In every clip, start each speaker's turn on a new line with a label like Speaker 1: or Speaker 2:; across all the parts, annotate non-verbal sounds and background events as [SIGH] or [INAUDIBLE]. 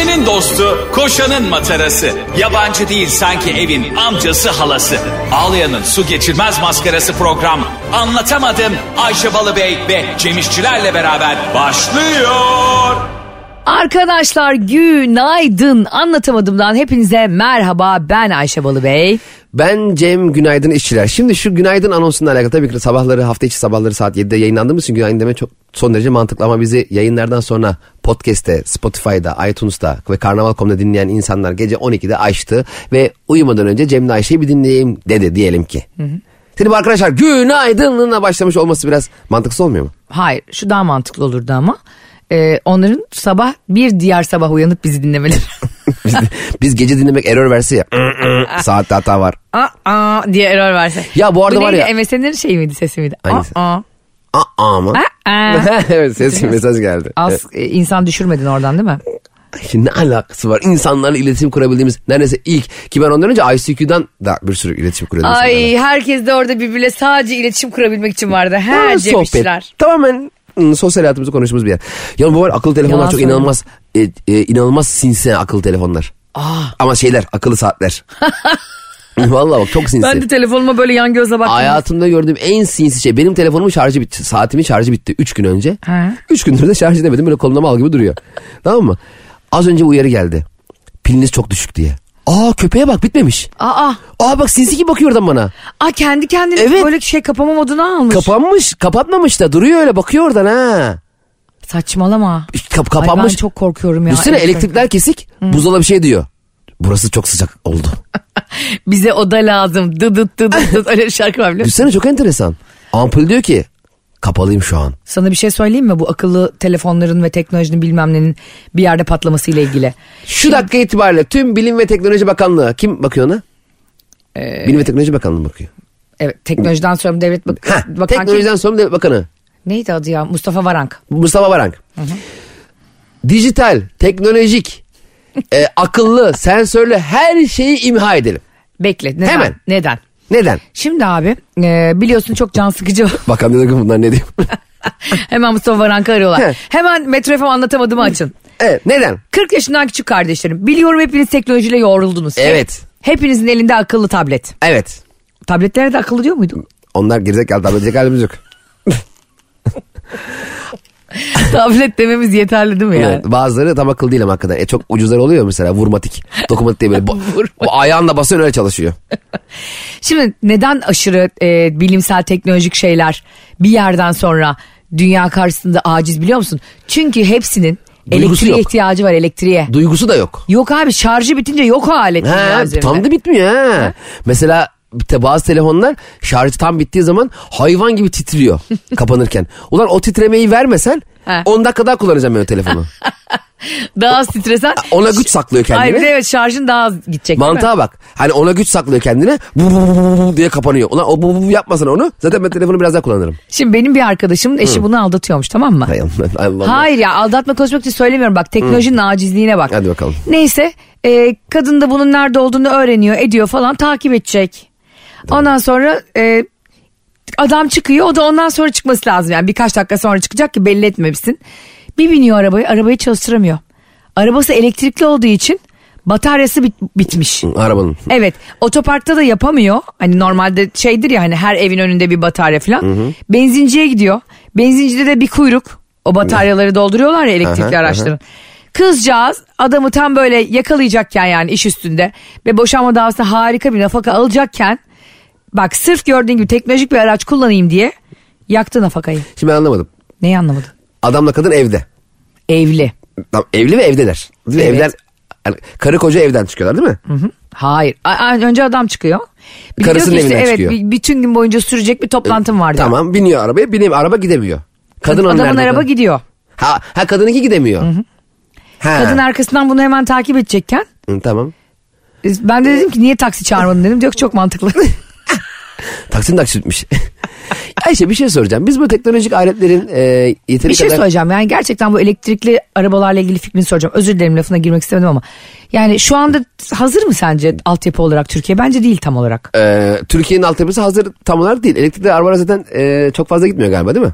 Speaker 1: Ayşe'nin dostu, koşanın matarası. Yabancı değil sanki evin amcası halası. Ağlayan'ın su geçirmez maskarası program. Anlatamadım Ayşe Balıbey ve Cemişçilerle beraber başlıyor.
Speaker 2: Arkadaşlar günaydın. Anlatamadımdan hepinize merhaba. Ben Ayşe Balıbey.
Speaker 3: Ben Cem Günaydın işçiler. Şimdi şu günaydın anonsunla alakalı tabii ki sabahları hafta içi sabahları saat 7'de yayınlandığımız için günaydın deme çok son derece mantıklı ama bizi yayınlardan sonra podcast'te, Spotify'da, iTunes'ta ve Karnaval.com'da dinleyen insanlar gece 12'de açtı ve uyumadan önce Cem'le Ayşe'yi bir dinleyeyim dedi diyelim ki. Hı hı. Şimdi bu arkadaşlar günaydınlığına başlamış olması biraz mantıksız olmuyor mu?
Speaker 2: Hayır şu daha mantıklı olurdu ama e, onların sabah bir diğer sabah uyanıp bizi dinlemeleri. [LAUGHS] [LAUGHS]
Speaker 3: biz, biz gece dinlemek error verse ya. Saatte hata var.
Speaker 2: Aa, aa diye error verse.
Speaker 3: Ya bu arada
Speaker 2: bu
Speaker 3: var ya.
Speaker 2: MSN'lerin şey miydi sesi miydi?
Speaker 3: Hangisi?
Speaker 2: Aa, aa.
Speaker 3: Aa mı? [LAUGHS] Evet ses mesaj geldi.
Speaker 2: Az e, insan düşürmedin oradan değil mi?
Speaker 3: Şimdi ne alakası var? İnsanlarla iletişim kurabildiğimiz neredeyse ilk ki ben ondan önce ICQ'dan da bir sürü iletişim kuruyordum.
Speaker 2: Ay herkes de orada birbirle sadece iletişim kurabilmek için vardı. He
Speaker 3: Ha,
Speaker 2: Cemişçiler.
Speaker 3: Tamamen ım, sosyal hayatımızı konuştuğumuz bir yer. Ya bu var akıllı telefonlar
Speaker 2: Yalan
Speaker 3: çok
Speaker 2: söyleme.
Speaker 3: inanılmaz e, e, inanılmaz sinsi akıllı telefonlar.
Speaker 2: Aa,
Speaker 3: Ama şeyler akıllı saatler. [LAUGHS] [LAUGHS] Vallahi bak çok sinsi.
Speaker 2: ben de telefonuma böyle yan gözle baktım.
Speaker 3: Hayatımda gördüğüm en sinsi şey benim telefonumun şarjı bitti. Saatimin şarjı bitti 3 gün önce.
Speaker 2: He.
Speaker 3: 3 gündür de şarj edemedim böyle kolumda mal gibi duruyor. [LAUGHS] tamam mı? Az önce uyarı geldi. Piliniz çok düşük diye. Aa köpeğe bak bitmemiş.
Speaker 2: Aa,
Speaker 3: Aa bak sinsi gibi bakıyor oradan bana.
Speaker 2: aa kendi kendine
Speaker 3: Evet.
Speaker 2: böyle şey kapama moduna almış.
Speaker 3: Kapanmış kapatmamış da duruyor öyle bakıyor oradan ha.
Speaker 2: Saçmalama.
Speaker 3: Kap
Speaker 2: Ay
Speaker 3: kapanmış.
Speaker 2: ben çok korkuyorum ya. Evet,
Speaker 3: elektrikler kesik buzdolabı bir şey diyor. Burası çok sıcak oldu. [LAUGHS]
Speaker 2: Bize oda lazım. Dıdıt dıdıt dıt. Öyle bir şarkı var biliyor musun?
Speaker 3: Düşünsene çok enteresan. Ampul diyor ki kapalıyım şu an.
Speaker 2: Sana bir şey söyleyeyim mi? Bu akıllı telefonların ve teknolojinin bilmem nenin bir yerde patlaması ile ilgili.
Speaker 3: Şu dakika itibariyle tüm Bilim ve Teknoloji Bakanlığı kim bakıyor ona?
Speaker 2: Ee,
Speaker 3: Bilim ve Teknoloji Bakanlığı bakıyor.
Speaker 2: Evet teknolojiden sonra devlet bak
Speaker 3: Heh,
Speaker 2: bakan kim?
Speaker 3: teknolojiden sonra Devlet Bakanı
Speaker 2: Neydi adı ya? Mustafa Varank.
Speaker 3: Mustafa Varank. Dijital, teknolojik, e, akıllı, sensörlü her şeyi imha edelim.
Speaker 2: Bekle. Neden?
Speaker 3: Hemen.
Speaker 2: Neden?
Speaker 3: Neden?
Speaker 2: Şimdi abi e, biliyorsun çok can sıkıcı.
Speaker 3: Bakan dedi ki bunlar ne diyor? [LAUGHS]
Speaker 2: Hemen Mustafa Varank'ı arıyorlar.
Speaker 3: He.
Speaker 2: Hemen Metro FM anlatamadığımı açın.
Speaker 3: evet, neden?
Speaker 2: 40 yaşından küçük kardeşlerim. Biliyorum hepiniz teknolojiyle yoğruldunuz.
Speaker 3: Evet.
Speaker 2: Hepinizin elinde akıllı tablet.
Speaker 3: Evet.
Speaker 2: Tabletlere de akıllı diyor muydu?
Speaker 3: Onlar gerizekalı tablet halimiz yok. [LAUGHS] [LAUGHS]
Speaker 2: Tablet dememiz yeterli değil mi yani?
Speaker 3: Evet, bazıları tam akıllı değil ama hakikaten. E, çok ucuzlar oluyor mesela vurmatik. Dokumatik diye böyle. [LAUGHS] Bu, ayağınla basıyorsun öyle çalışıyor. [LAUGHS]
Speaker 2: Şimdi neden aşırı e, bilimsel teknolojik şeyler bir yerden sonra dünya karşısında aciz biliyor musun? Çünkü hepsinin
Speaker 3: Duygusu
Speaker 2: elektriğe
Speaker 3: yok.
Speaker 2: ihtiyacı var elektriğe.
Speaker 3: Duygusu da yok.
Speaker 2: Yok abi şarjı bitince yok o alet. üzerinde.
Speaker 3: tam da bitmiyor ha. Mesela bazı telefonlar şarjı tam bittiği zaman hayvan gibi titriyor [LAUGHS] kapanırken. Ulan o titremeyi vermesen
Speaker 2: He.
Speaker 3: 10 dakika daha kullanacağım ben o telefonu. [LAUGHS]
Speaker 2: Daha az titresen.
Speaker 3: Ona güç saklıyor kendine.
Speaker 2: Hayır evet şarjın daha az gidecek?
Speaker 3: Mantığa bak. Hani ona güç saklıyor kendine. Bu, bu, bu, bu, diye kapanıyor. Ulan o bu, bu, bu yapmasana onu. Zaten ben telefonu biraz daha kullanırım.
Speaker 2: Şimdi benim bir arkadaşımın eşi bunu aldatıyormuş tamam mı?
Speaker 3: Hay Allah, Allah.
Speaker 2: Hayır ya aldatma konuşmak için söylemiyorum bak teknolojinin acizliğine bak.
Speaker 3: Hadi bakalım.
Speaker 2: Neyse e, kadın da bunun nerede olduğunu öğreniyor ediyor falan takip edecek. Ondan sonra e, adam çıkıyor o da ondan sonra çıkması lazım yani birkaç dakika sonra çıkacak ki belli etmemişsin. Bir biniyor arabayı arabayı çalıştıramıyor. Arabası elektrikli olduğu için bataryası bit- bitmiş.
Speaker 3: Arabanın.
Speaker 2: Evet otoparkta da yapamıyor. Hani normalde şeydir ya hani her evin önünde bir batarya falan. Benzinciye gidiyor. Benzincide de bir kuyruk. O bataryaları dolduruyorlar ya elektrikli
Speaker 3: Aha,
Speaker 2: araçların. Kızcağız adamı tam böyle yakalayacakken yani iş üstünde ve boşanma davasında harika bir nafaka alacakken bak sırf gördüğün gibi teknolojik bir araç kullanayım diye yaktı nafakayı.
Speaker 3: Şimdi ben anlamadım.
Speaker 2: Neyi anlamadın?
Speaker 3: Adamla kadın evde.
Speaker 2: Evli.
Speaker 3: Tamam, evli ve evdeler.
Speaker 2: Evet.
Speaker 3: Evden, yani karı koca evden çıkıyorlar değil mi?
Speaker 2: Hı hı. Hayır. A- a- önce adam çıkıyor. Bir diyor
Speaker 3: Karısının
Speaker 2: ki işte,
Speaker 3: evinden
Speaker 2: evet,
Speaker 3: çıkıyor.
Speaker 2: bir- bütün gün boyunca sürecek bir toplantım var diyor.
Speaker 3: Tamam biniyor arabaya. Bineyim araba gidemiyor. Kadın onun
Speaker 2: Adamın
Speaker 3: nerede?
Speaker 2: araba gidiyor.
Speaker 3: Ha, ha kadınınki gidemiyor. Ha.
Speaker 2: Kadın arkasından bunu hemen takip edecekken
Speaker 3: Hı, tamam.
Speaker 2: ben de dedim ki niye taksi çağırmadın dedim. Diyor ki çok mantıklı. [LAUGHS]
Speaker 3: Taksim taksitmiş. [LAUGHS] Ayşe bir şey soracağım. Biz bu teknolojik aletlerin e, yeteri
Speaker 2: bir şey
Speaker 3: kadar...
Speaker 2: söyleyeceğim yani gerçekten bu elektrikli arabalarla ilgili fikrini soracağım. Özür dilerim lafına girmek istemedim ama. Yani şu anda hazır mı sence altyapı olarak Türkiye? Bence değil tam olarak.
Speaker 3: E, Türkiye'nin altyapısı hazır tam olarak değil. Elektrikli arabalar zaten e, çok fazla gitmiyor galiba değil mi?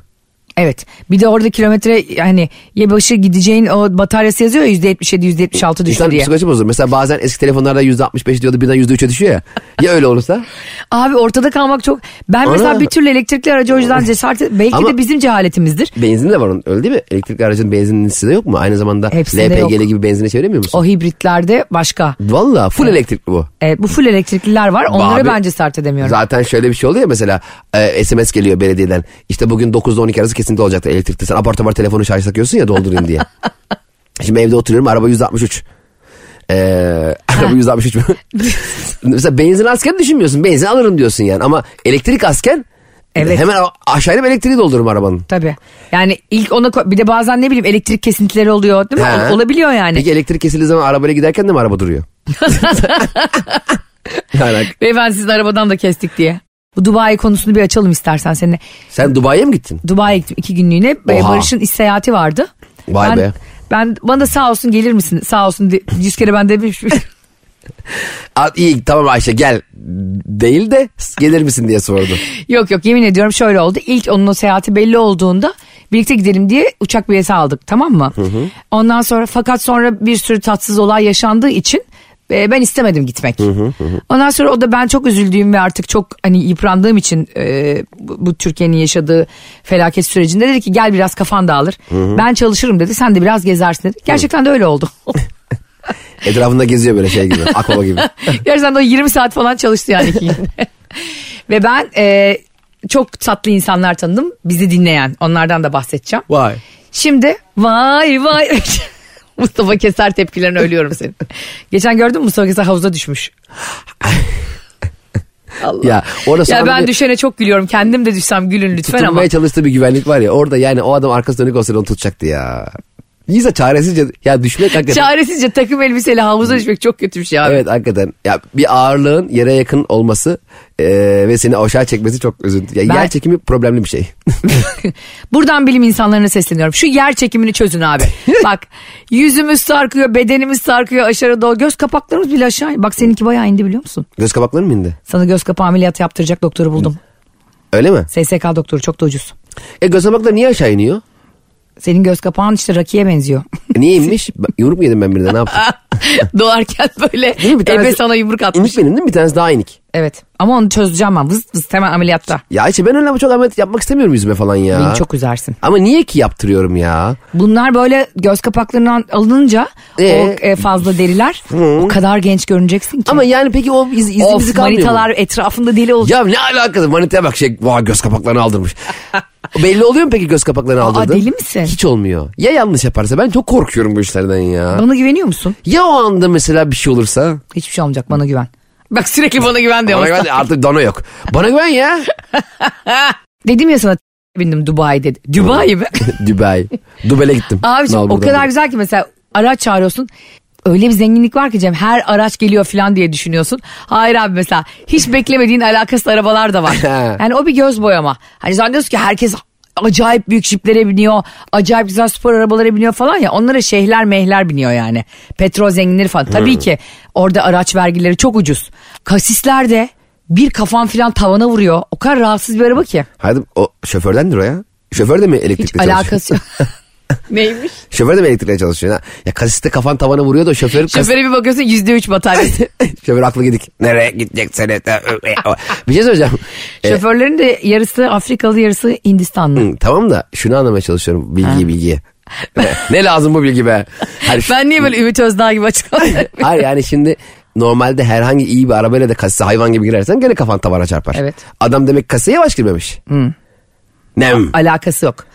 Speaker 2: Evet. Bir de orada kilometre yani ya başı gideceğin o bataryası yazıyor ya %77 %76 düştü diye.
Speaker 3: psikoloji bozulur. Mesela bazen eski telefonlarda %65 diyordu birden %3'e düşüyor ya. Ya öyle olursa? [LAUGHS]
Speaker 2: Abi ortada kalmak çok... Ben mesela
Speaker 3: Ana.
Speaker 2: bir türlü elektrikli aracı o yüzden cesaret... Belki
Speaker 3: Ama-
Speaker 2: de bizim cehaletimizdir.
Speaker 3: Benzin de var onun öyle değil mi? Elektrikli aracın benzinlisi de yok mu? Aynı zamanda
Speaker 2: Hepsinde
Speaker 3: LPG'li
Speaker 2: yok.
Speaker 3: gibi benzine çeviremiyor musun?
Speaker 2: O hibritlerde başka.
Speaker 3: Valla full elektrikli bu.
Speaker 2: Evet, bu full elektrikliler var. Onlara
Speaker 3: Abi,
Speaker 2: ben cesaret edemiyorum.
Speaker 3: Zaten şöyle bir şey oluyor ya mesela e, SMS geliyor belediyeden. İşte bugün 9'da 12 arası kesinlikle olacaktı elektrikli. Sen apar topar telefonu şarj takıyorsun ya doldurayım diye. [LAUGHS] Şimdi evde oturuyorum araba 163. Ee, [LAUGHS] araba 163 mü? [LAUGHS] mesela benzin asken düşünmüyorsun. Benzin alırım diyorsun yani. Ama elektrik asken
Speaker 2: Evet.
Speaker 3: hemen aşağıya elektriği doldururum arabanın.
Speaker 2: Tabii. Yani ilk ona bir de bazen ne bileyim elektrik kesintileri oluyor değil mi?
Speaker 3: He.
Speaker 2: Ol- olabiliyor yani.
Speaker 3: Peki elektrik kesildiği zaman arabayla giderken de mi araba duruyor? yani,
Speaker 2: Beyefendi sizin arabadan da kestik diye. Bu Dubai konusunu bir açalım istersen seninle.
Speaker 3: sen Dubai'ye mi gittin?
Speaker 2: Dubai'ye gittim iki günlüğüne. Ee,
Speaker 3: Oha.
Speaker 2: Barış'ın iş seyahati vardı.
Speaker 3: Vay
Speaker 2: ben,
Speaker 3: be.
Speaker 2: Ben bana da sağ olsun gelir misin? Sağ olsun de, yüz kere ben demiş.
Speaker 3: Aa, [LAUGHS] [LAUGHS] iyi tamam Ayşe gel değil de gelir misin diye sordu.
Speaker 2: yok yok yemin ediyorum şöyle oldu. İlk onun o seyahati belli olduğunda birlikte gidelim diye uçak bileti aldık tamam mı? Ondan sonra fakat sonra bir sürü tatsız olay yaşandığı için e, ben istemedim gitmek. Ondan sonra o da ben çok üzüldüğüm ve artık çok hani yıprandığım için e, bu, bu Türkiye'nin yaşadığı felaket sürecinde dedi ki gel biraz kafan dağılır. Ben çalışırım dedi sen de biraz gezersin dedi. Gerçekten de öyle oldu. [LAUGHS]
Speaker 3: Etrafında geziyor böyle şey gibi akbaba gibi. [LAUGHS]
Speaker 2: Gerçekten de o 20 saat falan çalıştı yani. [LAUGHS] Ve ben e, çok tatlı insanlar tanıdım. Bizi dinleyen. Onlardan da bahsedeceğim.
Speaker 3: Vay.
Speaker 2: Şimdi vay vay. [LAUGHS] Mustafa Keser tepkilerine ölüyorum senin. Geçen gördün mü Mustafa Keser havuza düşmüş. Allah.
Speaker 3: Ya orada
Speaker 2: Ya ben
Speaker 3: bir
Speaker 2: düşene çok gülüyorum. Kendim de düşsem gülün lütfen
Speaker 3: tutunmaya
Speaker 2: ama.
Speaker 3: çalıştığı bir güvenlik var ya orada yani o adam arkası dönük olsaydı onu tutacaktı ya. Neyse çaresizce ya düşmek hakikaten.
Speaker 2: Çaresizce takım elbiseyle havuza düşmek çok kötü bir şey abi.
Speaker 3: Evet hakikaten ya bir ağırlığın yere yakın olması e, ve seni aşağı çekmesi çok üzüntü. Ya
Speaker 2: Ben-
Speaker 3: Yer çekimi problemli bir şey. [LAUGHS]
Speaker 2: Buradan bilim insanlarına sesleniyorum. Şu yer çekimini çözün abi. [LAUGHS] Bak yüzümüz sarkıyor, bedenimiz sarkıyor aşağı doğru. Göz kapaklarımız bile aşağı. Bak seninki bayağı indi biliyor musun?
Speaker 3: Göz kapakları mı indi?
Speaker 2: Sana göz kapağı ameliyatı yaptıracak doktoru buldum.
Speaker 3: Öyle mi?
Speaker 2: SSK doktoru çok da ucuz.
Speaker 3: E göz kapakları niye aşağı iniyor?
Speaker 2: Senin göz kapağın işte rakiye benziyor.
Speaker 3: E, niye inmiş? Ben- Yumruk mu yedim ben birine ne yaptım? [LAUGHS]
Speaker 2: Doğarken böyle?
Speaker 3: Bir tanesi-
Speaker 2: ebe sana yumruk atmış.
Speaker 3: İnik benim değil mi? Bir tanesi daha inik.
Speaker 2: Evet ama onu çözeceğim ben vız vız hemen ameliyatta.
Speaker 3: Ya Ayşe ben öyle çok ameliyat yapmak istemiyorum yüzüme falan ya.
Speaker 2: Beni çok üzersin.
Speaker 3: Ama niye ki yaptırıyorum ya?
Speaker 2: Bunlar böyle göz kapaklarından alınınca
Speaker 3: Ee?
Speaker 2: o e, fazla deriler o kadar genç görüneceksin ki.
Speaker 3: Ama yani peki o iz, izimizi
Speaker 2: of
Speaker 3: kalmıyor mu?
Speaker 2: manitalar etrafında deli olacak.
Speaker 3: Ya ne alakası manitaya bak şey vay göz kapaklarını aldırmış. [LAUGHS] Belli oluyor mu peki göz kapaklarını aldırdın?
Speaker 2: deli misin?
Speaker 3: Hiç olmuyor. Ya yanlış yaparsa ben çok korkuyorum bu işlerden ya.
Speaker 2: Bana güveniyor musun?
Speaker 3: Ya o anda mesela bir şey olursa?
Speaker 2: Hiçbir şey olmayacak bana güven. Bak sürekli bana güven diyor.
Speaker 3: Bana güven artık dono yok. Bana güven ya. [LAUGHS]
Speaker 2: Dedim ya sana bindim Dubai dedi. Dubai mi? [LAUGHS]
Speaker 3: Dubai. Dubai'le gittim.
Speaker 2: Abiciğim o kadar güzel ki mesela araç çağırıyorsun. Öyle bir zenginlik var ki Cem her araç geliyor falan diye düşünüyorsun. Hayır abi mesela hiç beklemediğin alakasız arabalar da var. [LAUGHS] yani o bir göz boyama. Hani zannediyorsun ki herkes acayip büyük jiplere biniyor. Acayip güzel spor arabalara biniyor falan ya. Onlara şeyhler mehler biniyor yani. Petrol zenginleri falan. Tabii ki orada araç vergileri çok ucuz. Kasisler de bir kafan falan tavana vuruyor. O kadar rahatsız bir araba ki.
Speaker 3: Haydi o şofördendir o ya. Şoför de mi
Speaker 2: Hiç
Speaker 3: elektrikle çalışıyor?
Speaker 2: alakası yok. [LAUGHS] [LAUGHS] Neymiş?
Speaker 3: Şoför de mi elektrikle çalışıyor? Ha? Ya kasiste kafan tavana vuruyor da şoför... kas-
Speaker 2: Şoföre bir bakıyorsun yüzde üç bataryası. [LAUGHS]
Speaker 3: şoför aklı gidik. Nereye gideceksin? bir şey söyleyeceğim. [LAUGHS]
Speaker 2: Şoförlerin de yarısı Afrikalı yarısı Hindistanlı.
Speaker 3: Hı, tamam da şunu anlamaya çalışıyorum. Bilgi bilgi. ne lazım bu bilgi be? Hayır, şu-
Speaker 2: Ben niye böyle Ümit Özdağ gibi açıklama
Speaker 3: Hayır yani şimdi normalde herhangi iyi bir arabayla da kasise hayvan gibi girersen gene kafan tavana çarpar.
Speaker 2: Evet.
Speaker 3: Adam demek kaseye yavaş girmemiş. Nem.
Speaker 2: Alakası yok.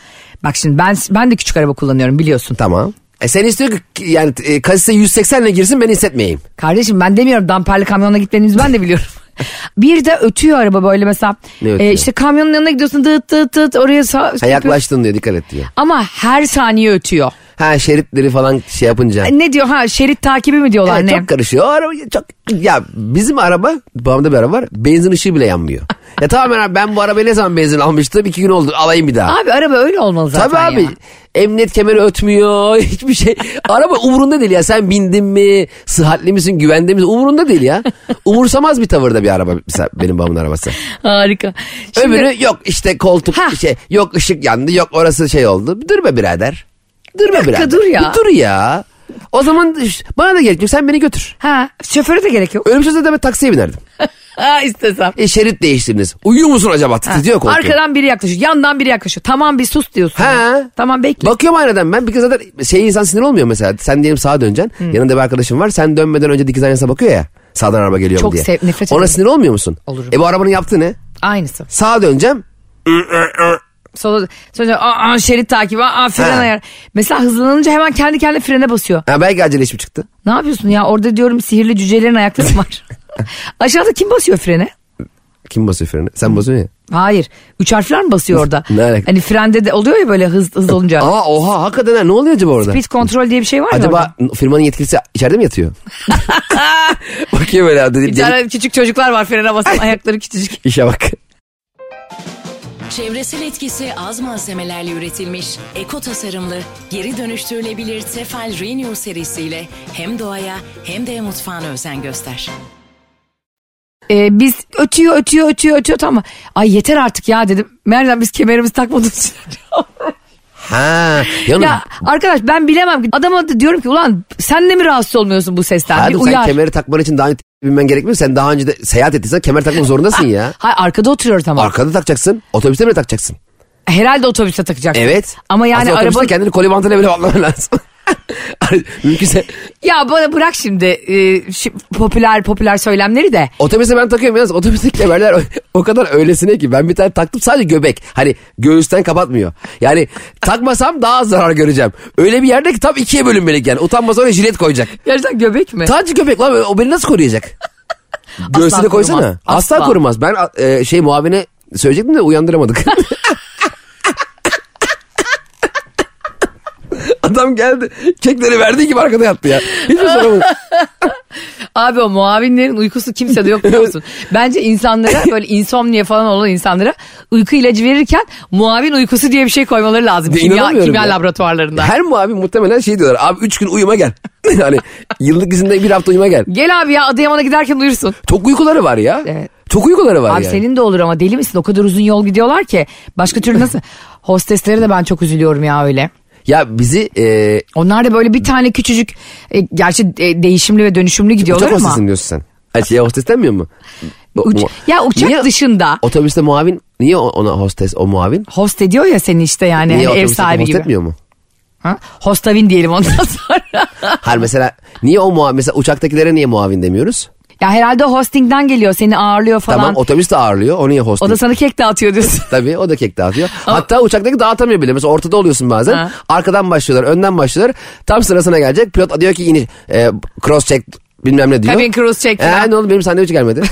Speaker 2: Bak şimdi ben ben de küçük araba kullanıyorum biliyorsun.
Speaker 3: Tamam. E sen istiyor ki yani e, kasise 180 ile girsin ben hissetmeyeyim.
Speaker 2: Kardeşim ben demiyorum damperli kamyonla gitmenizi ben de biliyorum. [LAUGHS] bir de ötüyor araba böyle mesela.
Speaker 3: Ne ötüyor?
Speaker 2: E, işte kamyonun yanına gidiyorsun dıt dıt dıt oraya sağ.
Speaker 3: Ha, yaklaştın diyor dikkat et diyor.
Speaker 2: Ama her saniye ötüyor.
Speaker 3: Ha şeritleri falan şey yapınca.
Speaker 2: Ne diyor ha şerit takibi mi diyorlar
Speaker 3: Evet,
Speaker 2: ne?
Speaker 3: çok karışıyor. O araba çok ya bizim araba babamda bir araba var. Benzin ışığı bile yanmıyor. [LAUGHS] Ya tamam abi ben bu arabayı ne zaman benzin almıştım? İki gün oldu alayım bir daha.
Speaker 2: Abi araba öyle olmalı zaten
Speaker 3: Tabii abi.
Speaker 2: ya.
Speaker 3: Emniyet kemeri ötmüyor. [LAUGHS] Hiçbir şey. Araba umurunda değil ya. Sen bindin mi? Sıhhatli misin? Güvende misin? Umurunda değil ya. Umursamaz bir tavırda bir araba. Mesela benim babamın arabası.
Speaker 2: Harika. Şimdi-
Speaker 3: Öbürü yok işte koltuk
Speaker 2: Hah.
Speaker 3: şey yok ışık yandı yok orası şey oldu. Dur be birader. Dur be birader.
Speaker 2: dur ya.
Speaker 3: Bir dur ya. O zaman bana da gerek yok sen beni götür.
Speaker 2: Ha şoföre de gerek yok.
Speaker 3: Olsa da ben taksiye binerdim. [LAUGHS]
Speaker 2: Ha istesem.
Speaker 3: E şerit değiştiriniz. Uyuyor musun acaba? Titriyor koltuğu.
Speaker 2: Arkadan biri yaklaşıyor. Yandan biri yaklaşıyor. Tamam bir sus diyorsun.
Speaker 3: Ha.
Speaker 2: Tamam bekle.
Speaker 3: Bakıyorum aynadan ben bir kez zaten şey insan sinir olmuyor mesela. Sen diyelim sağa döneceksin. Yanında bir arkadaşın var. Sen dönmeden önce dikiz aynasına bakıyor ya. Sağdan araba geliyor mu
Speaker 2: Çok
Speaker 3: diye.
Speaker 2: sev- nefret
Speaker 3: Ona
Speaker 2: ederim.
Speaker 3: sinir olmuyor musun?
Speaker 2: Olurum.
Speaker 3: E bu arabanın yaptığı ne?
Speaker 2: Aynısı.
Speaker 3: Sağa döneceğim.
Speaker 2: Sonra, sonra aa, şerit takibi, aa, fren
Speaker 3: Ha.
Speaker 2: ayar. Mesela hızlanınca hemen kendi kendine frene basıyor.
Speaker 3: Ha, belki acele iş mi çıktı?
Speaker 2: Ne yapıyorsun ya? Orada diyorum sihirli cücelerin ayakları mı var? [LAUGHS] Aşağıda kim basıyor frene?
Speaker 3: Kim basıyor freni? Sen basıyorsun ya.
Speaker 2: Hayır. Üç harfler mi basıyor orada? [LAUGHS]
Speaker 3: Ne alaka?
Speaker 2: Hani frende de oluyor ya böyle hız, hız olunca.
Speaker 3: Aa oha hakikaten ha, ne oluyor acaba orada?
Speaker 2: Speed kontrol diye bir şey var ya
Speaker 3: Acaba
Speaker 2: orada.
Speaker 3: firmanın yetkilisi içeride mi yatıyor? [LAUGHS] Bakıyor böyle abi.
Speaker 2: Bir
Speaker 3: Deli,
Speaker 2: tane küçük çocuklar var frene basan ayakları küçücük.
Speaker 3: İşe bak.
Speaker 4: Çevresel etkisi az malzemelerle üretilmiş, eko tasarımlı, geri dönüştürülebilir Tefal Renew serisiyle hem doğaya hem de mutfağına özen göster.
Speaker 2: Ee, biz ötüyor ötüyor ötüyor ötüyor tamam. Ay yeter artık ya dedim. Meğersem biz kemerimizi takmadığımız için. [LAUGHS]
Speaker 3: Ha. Ya,
Speaker 2: ya arkadaş ben bilemem. Adama da diyorum ki ulan sen de mi rahatsız olmuyorsun bu sesten? bir
Speaker 3: Hayatım sen
Speaker 2: uyar.
Speaker 3: kemeri takman için daha önce binmen gerekmiyor. Sen daha önce de seyahat ettiysen kemer takmak zorundasın ya.
Speaker 2: Hayır arkada oturuyoruz ama.
Speaker 3: Arkada takacaksın. Otobüste bile takacaksın.
Speaker 2: Herhalde otobüste takacaksın.
Speaker 3: Evet.
Speaker 2: Ama yani
Speaker 3: Aslında
Speaker 2: araba...
Speaker 3: kendini kolibantına bile atlaman [LAUGHS] lazım. [LAUGHS] Mümkünse
Speaker 2: Ya bana bırak şimdi e, şi- popüler popüler söylemleri de.
Speaker 3: otobüse ben takıyorum yalnız otobüsteki kemerler o, o kadar öylesine ki ben bir tane taktım sadece göbek. Hani göğüsten kapatmıyor. Yani takmasam daha az zarar göreceğim. Öyle bir yerde ki tam ikiye bölünmelik yani. Utanmaz oraya jilet koyacak.
Speaker 2: Gerçekten göbek mi?
Speaker 3: Sadece göbek lan o beni nasıl koruyacak? Göğsüne koysana. Asla,
Speaker 2: Asla.
Speaker 3: korumaz. Ben e, şey muavine söyleyecektim de uyandıramadık. [LAUGHS] Adam geldi. Kekleri verdiği gibi arkada yattı ya. Hiçbir soramadım. [LAUGHS]
Speaker 2: Abi o muavinlerin uykusu kimsede yok biliyor musun? Bence insanlara böyle insomnia falan olan insanlara uyku ilacı verirken muavin uykusu diye bir şey koymaları lazım.
Speaker 3: De
Speaker 2: Kimya, kimya
Speaker 3: ya.
Speaker 2: laboratuvarlarında.
Speaker 3: Her muavin muhtemelen şey diyorlar. Abi üç gün uyuma gel. [LAUGHS] hani yıllık izinde bir hafta uyuma gel.
Speaker 2: Gel abi ya Adıyaman'a giderken uyursun.
Speaker 3: Çok uykuları var ya.
Speaker 2: Evet.
Speaker 3: Çok uykuları var
Speaker 2: Abi
Speaker 3: yani.
Speaker 2: senin de olur ama deli misin? O kadar uzun yol gidiyorlar ki. Başka türlü nasıl? [LAUGHS] Hosteslere de ben çok üzülüyorum ya öyle.
Speaker 3: Ya bizi e,
Speaker 2: Onlar da böyle bir tane küçücük e, gerçi e, değişimli ve dönüşümlü gidiyorlar
Speaker 3: uçak
Speaker 2: ama.
Speaker 3: hostesi diyorsun sen. Ay şey hostes denmiyor mu?
Speaker 2: Uç- ya uçak
Speaker 3: Niye
Speaker 2: dışında
Speaker 3: Otobüste muavin niye ona hostes o muavin?
Speaker 2: host ediyor ya seni işte yani
Speaker 3: Niye
Speaker 2: hani ev sahibi
Speaker 3: host
Speaker 2: gibi.
Speaker 3: etmiyor mu?
Speaker 2: Ha? Hostavin diyelim ondan [LAUGHS] sonra.
Speaker 3: Hayır mesela niye o muavin mesela uçaktakilere niye muavin demiyoruz?
Speaker 2: Ya herhalde hostingden geliyor seni ağırlıyor falan.
Speaker 3: Tamam otobüs de ağırlıyor o niye host
Speaker 2: o da sana kek dağıtıyor diyorsun. [LAUGHS]
Speaker 3: Tabii o da kek dağıtıyor. Hatta uçaktaki dağıtamıyor bile. Mesela ortada oluyorsun bazen.
Speaker 2: Ha.
Speaker 3: Arkadan başlıyorlar, önden başlıyorlar. Tam sırasına gelecek. Pilot diyor ki iniş, e, cross check bilmem ne diyor.
Speaker 2: Cabin cruise check
Speaker 3: Ee, ne oldu benim sandviç gelmedi. [LAUGHS]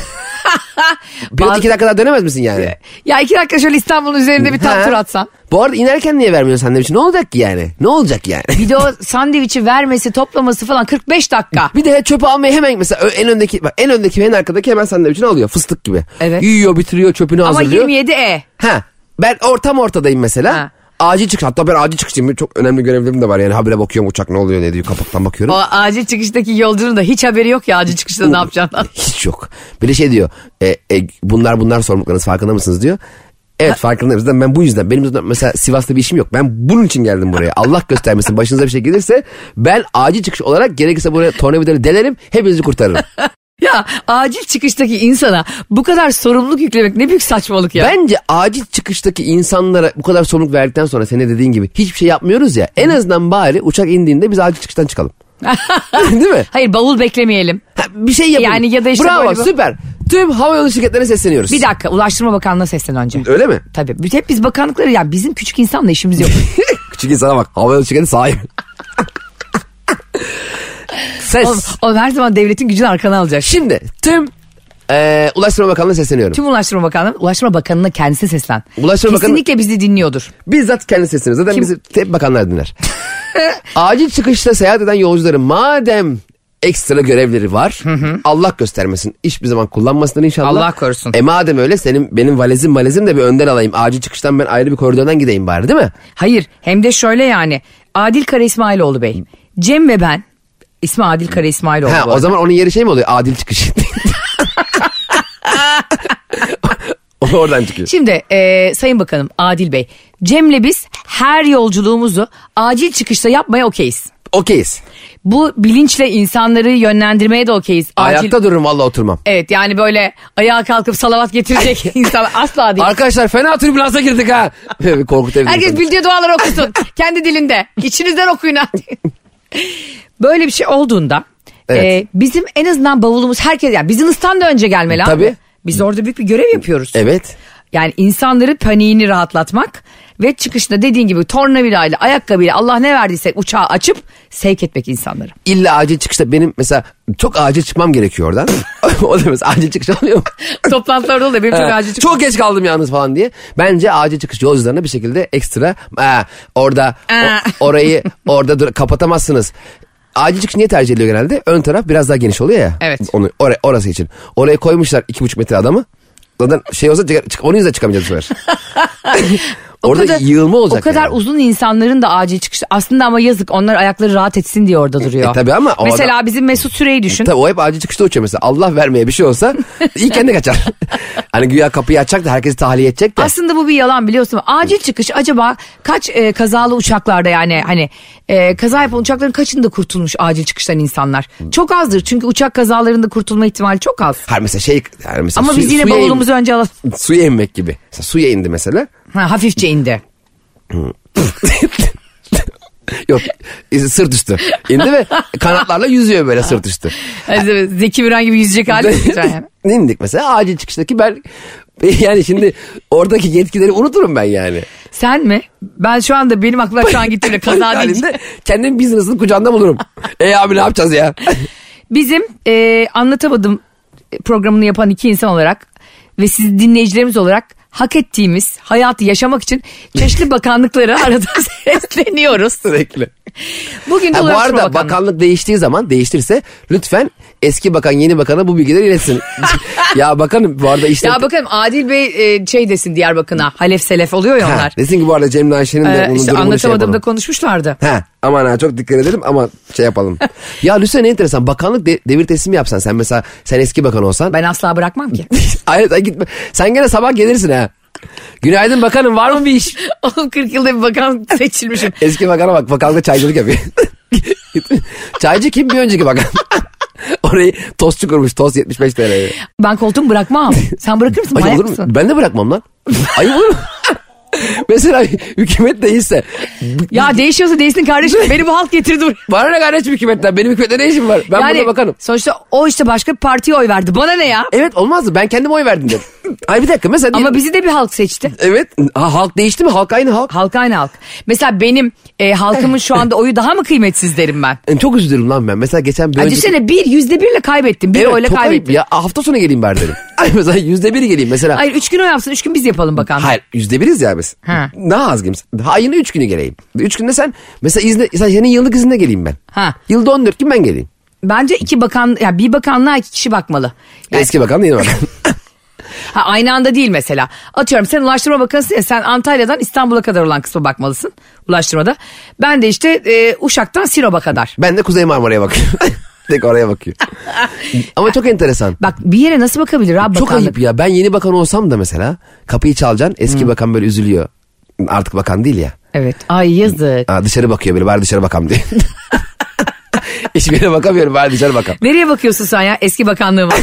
Speaker 3: [LAUGHS] Pilot
Speaker 2: Bazı-
Speaker 3: iki dakika daha dönemez misin yani?
Speaker 2: ya iki dakika şöyle İstanbul'un üzerinde bir tam tur atsan.
Speaker 3: Bu arada inerken niye vermiyorsun sandviçi? Ne olacak ki yani? Ne olacak yani?
Speaker 2: Bir de o sandviçi vermesi toplaması falan 45 dakika.
Speaker 3: Bir de çöpü almayı hemen mesela en öndeki bak en öndeki ve en arkadaki hemen sandviçini alıyor fıstık gibi.
Speaker 2: Evet.
Speaker 3: Yiyor bitiriyor çöpünü
Speaker 2: Ama
Speaker 3: hazırlıyor.
Speaker 2: 27 E.
Speaker 3: Ha ben ortam ortadayım mesela.
Speaker 2: Ha.
Speaker 3: Acil çıkış hatta ben acil çıkıştayım çok önemli görevlerim de var yani habire bakıyorum uçak ne oluyor ne diyor kapaktan bakıyorum.
Speaker 2: O acil çıkıştaki yolcunun da hiç haberi yok ya acil çıkışta ne yapacağından. [LAUGHS]
Speaker 3: Hiç yok. Bir de şey diyor e, e, bunlar bunlar sorumluluklarınız farkında mısınız diyor. Evet farkındayım. Zaten ben bu yüzden benim zaten mesela Sivas'ta bir işim yok. Ben bunun için geldim buraya. Allah göstermesin başınıza bir şey gelirse ben acil çıkış olarak gerekirse buraya tornavidaları delerim hepinizi kurtarırım. [LAUGHS]
Speaker 2: Ya acil çıkıştaki insana bu kadar sorumluluk yüklemek ne büyük saçmalık ya.
Speaker 3: Bence acil çıkıştaki insanlara bu kadar sorumluluk verdikten sonra senin dediğin gibi hiçbir şey yapmıyoruz ya. En azından bari uçak indiğinde biz acil çıkıştan çıkalım. [LAUGHS] Değil mi?
Speaker 2: Hayır bavul beklemeyelim.
Speaker 3: Ha, bir şey yapalım.
Speaker 2: Yani ya da işte
Speaker 3: Bravo
Speaker 2: böyle
Speaker 3: süper. Tüm havayolu şirketlerine sesleniyoruz.
Speaker 2: Bir dakika Ulaştırma Bakanlığı'na seslen önce.
Speaker 3: Öyle mi?
Speaker 2: Tabii. Hep biz bakanlıkları ya bizim küçük insanla işimiz yok. [LAUGHS]
Speaker 3: Küçük insana bak. Havayolu şirketi sahibi. [LAUGHS] Ses.
Speaker 2: oğlum, oğlum her zaman devletin gücünü arkana alacak.
Speaker 3: Şimdi tüm e, Ulaştırma Bakanlığı'na sesleniyorum.
Speaker 2: Tüm Ulaştırma Bakanlığı, Ulaştırma Bakanı'na kendisi seslen.
Speaker 3: Ulaştırma Bakanı-
Speaker 2: Kesinlikle bizi dinliyordur.
Speaker 3: Bizzat kendi sesini. Zaten
Speaker 2: Kim?
Speaker 3: bizi hep bakanlar dinler. [LAUGHS] Acil çıkışta seyahat eden yolcuları madem ekstra görevleri var. Allah göstermesin. Hiçbir zaman kullanmasınlar inşallah.
Speaker 2: Allah korusun.
Speaker 3: E madem öyle senin benim valizim valizim de bir önden alayım. Acil çıkıştan ben ayrı bir koridordan gideyim bari değil mi?
Speaker 2: Hayır hem de şöyle yani Adil Kara İsmailoğlu Bey. Cem ve ben ismi Adil Kara İsmailoğlu.
Speaker 3: Ha, o zaman onun yeri şey mi oluyor? Adil çıkış. [LAUGHS] oradan çıkıyor.
Speaker 2: Şimdi e, Sayın Bakanım Adil Bey Cem'le biz her yolculuğumuzu acil çıkışta yapmaya okeyiz.
Speaker 3: Okeyiz.
Speaker 2: Bu bilinçle insanları yönlendirmeye de okeyiz. Acil...
Speaker 3: Ayakta dururum valla oturmam.
Speaker 2: Evet yani böyle ayağa kalkıp salavat getirecek [LAUGHS] insan asla değil.
Speaker 3: Arkadaşlar fena türbülansa girdik ha. [LAUGHS] Korkutabilirim.
Speaker 2: Herkes bildiği duaları okusun. Kendi dilinde. İçinizden okuyun. Böyle bir şey olduğunda
Speaker 3: Evet.
Speaker 2: e, bizim en azından bavulumuz herkes yani business'tan da önce gelmeli abi.
Speaker 3: Tabii.
Speaker 2: Biz orada büyük bir görev yapıyoruz.
Speaker 3: Evet.
Speaker 2: Yani insanların paniğini rahatlatmak ve çıkışta dediğin gibi tornavidayla, ayakkabıyla Allah ne verdiyse uçağı açıp sevk etmek insanları.
Speaker 3: İlla acil çıkışta benim mesela çok acil çıkmam gerekiyor oradan. [LAUGHS] o da mesela acil çıkış olmuyor mu? [LAUGHS]
Speaker 2: Toplantılarda oluyor benim çok acil çıkmam.
Speaker 3: Çok geç kaldım yalnız falan diye. Bence acil çıkış yolcularına bir şekilde ekstra ha, orada o- [LAUGHS] orayı orada dur, kapatamazsınız. Acil çıkış niye tercih ediliyor genelde? Ön taraf biraz daha geniş oluyor ya.
Speaker 2: Evet.
Speaker 3: Onu, oraya, orası için. Oraya koymuşlar iki buçuk metre adamı. Zaten şey olsa çık- onun yüzünden çıkamayacağız bu sefer. Orada yığılma olacak.
Speaker 2: O kadar
Speaker 3: yani.
Speaker 2: uzun insanların da acil çıkışı. Aslında ama yazık onlar ayakları rahat etsin diye orada duruyor.
Speaker 3: E, tabii ama o
Speaker 2: Mesela
Speaker 3: adam-
Speaker 2: bizim Mesut Süreyi düşün.
Speaker 3: Tabii o hep acil çıkışta uçuyor mesela. Allah vermeye bir şey olsa [LAUGHS] iyi kendi kaçar. [LAUGHS] hani güya kapıyı açacak da herkesi tahliye edecek de.
Speaker 2: Aslında bu bir yalan biliyorsun. Acil çıkış acaba kaç e, kazalı uçaklarda yani hani e, kaza yapan uçakların kaçında kurtulmuş acil çıkıştan insanlar? Çok azdır çünkü uçak kazalarında kurtulma ihtimali çok az.
Speaker 3: Her mesela şey yani mesela
Speaker 2: Ama
Speaker 3: su-
Speaker 2: biz yine bavulumuzu önce alalım.
Speaker 3: suya inmek gibi. Mesela suya indi mesela.
Speaker 2: Ha, hafifçe indi. [LAUGHS]
Speaker 3: Yok e, sırt üstü. İndi ve kanatlarla yüzüyor böyle sırt üstü.
Speaker 2: Zeki Müren gibi yüzecek hali yani. [LAUGHS]
Speaker 3: İndik mesela acil çıkıştaki ben [LAUGHS] yani şimdi oradaki yetkileri unuturum ben yani.
Speaker 2: Sen mi? Ben şu anda benim aklıma şu an gitti bile kaza deyince.
Speaker 3: kendim business'ın kucağında bulurum. E abi ne yapacağız ya?
Speaker 2: Bizim e, anlatamadım programını yapan iki insan olarak ve siz dinleyicilerimiz olarak hak ettiğimiz hayatı yaşamak için çeşitli [LAUGHS] bakanlıklara arada [LAUGHS] sesleniyoruz.
Speaker 3: Sürekli.
Speaker 2: Bugün de
Speaker 3: Ha, bu arada
Speaker 2: Bakanlığı.
Speaker 3: bakanlık değiştiği zaman değiştirse lütfen eski bakan yeni bakana bu bilgileri iletsin. [LAUGHS] ya bakanım bu arada işte...
Speaker 2: Ya bakalım Adil Bey e, şey desin Diyarbakır'a Halef Selef oluyor ya
Speaker 3: Ha,
Speaker 2: onlar.
Speaker 3: desin ki bu arada Cemile Ayşe'nin de
Speaker 2: Ee,
Speaker 3: onun
Speaker 2: işte
Speaker 3: durumunu şey yapalım.
Speaker 2: konuşmuşlardı.
Speaker 3: Ha, aman ha çok dikkat edelim ama şey yapalım. [LAUGHS] ya Lütfen ne enteresan bakanlık de- devir teslimi yapsan sen mesela sen eski bakan olsan.
Speaker 2: Ben asla bırakmam ki. [LAUGHS]
Speaker 3: Hayır sen gitme. Sen gene sabah gelirsin ha. Günaydın bakanım var mı bir iş?
Speaker 2: Oğlum 40 yılda bir bakan seçilmişim.
Speaker 3: Eski bakana bak bakanlıkta çaycılık yapıyor. Çaycı kim bir önceki bakan? [LAUGHS] Orayı tostçu kurmuş tost 75 TL'ye.
Speaker 2: Ben koltuğumu bırakmam. Sen bırakır mısın? [LAUGHS]
Speaker 3: Ay olur mu?
Speaker 2: mısın?
Speaker 3: Ben de bırakmam lan. [LAUGHS] Ayıp olur mu? Mesela hükümet değilse.
Speaker 2: Ya değişiyorsa değilsin kardeşim. Beni bu halk getirdi buraya.
Speaker 3: Bana ne kardeşim hükümetten? Benim hükümette ne işim var? Ben burada bakanım.
Speaker 2: sonuçta o işte başka bir partiye oy verdi. Bana ne ya?
Speaker 3: Evet olmazdı. Ben kendim oy verdim dedim. Ay bir dakika mesela.
Speaker 2: Ama
Speaker 3: diyelim-
Speaker 2: bizi de bir halk seçti.
Speaker 3: Evet. Ha, halk değişti mi? Halk aynı halk.
Speaker 2: Halk aynı halk. Mesela benim e, halkımın şu anda oyu daha mı kıymetsiz derim ben.
Speaker 3: Yani çok üzülürüm lan ben. Mesela geçen bir önceki...
Speaker 2: Acısene bir yüzde birle kaybettim. Bir
Speaker 3: Evet,
Speaker 2: oyla kaybettim.
Speaker 3: ya. Hafta sonu geleyim bari dedim. [LAUGHS] Ay mesela yüzde biri geleyim mesela.
Speaker 2: Hayır üç gün o yapsın üç gün biz yapalım bakalım.
Speaker 3: Hayır yüzde biriz ya biz.
Speaker 2: Ha.
Speaker 3: Daha az geleyim. Ha yine üç günü geleyim. Üç günde sen mesela izne, sen senin yıllık izinde geleyim ben.
Speaker 2: Ha.
Speaker 3: Yılda 14 gün ben geleyim.
Speaker 2: Bence iki bakan ya bir bakanlığa iki kişi bakmalı. Yani,
Speaker 3: Eski bakan yeni bakan. [LAUGHS]
Speaker 2: ha, aynı anda değil mesela. Atıyorum sen Ulaştırma Bakanısın ya sen Antalya'dan İstanbul'a kadar olan kısma bakmalısın Ulaştırmada. Ben de işte e, Uşak'tan Sinop'a kadar.
Speaker 3: ben de Kuzey Marmara'ya bakıyorum. [LAUGHS] Tek oraya bakıyor. [LAUGHS] Ama çok enteresan.
Speaker 2: Bak bir yere nasıl bakabilir abi
Speaker 3: Çok
Speaker 2: bakanlık?
Speaker 3: ayıp ya. Ben yeni bakan olsam da mesela kapıyı çalacaksın. Eski bakan böyle üzülüyor. Artık bakan değil ya.
Speaker 2: Evet. Ay yazık.
Speaker 3: Aa, dışarı bakıyor böyle bari dışarı bakam diye. [LAUGHS] Hiçbir yere bakamıyorum bari dışarı bakam.
Speaker 2: Nereye bakıyorsun sen ya? Eski bakanlığıma.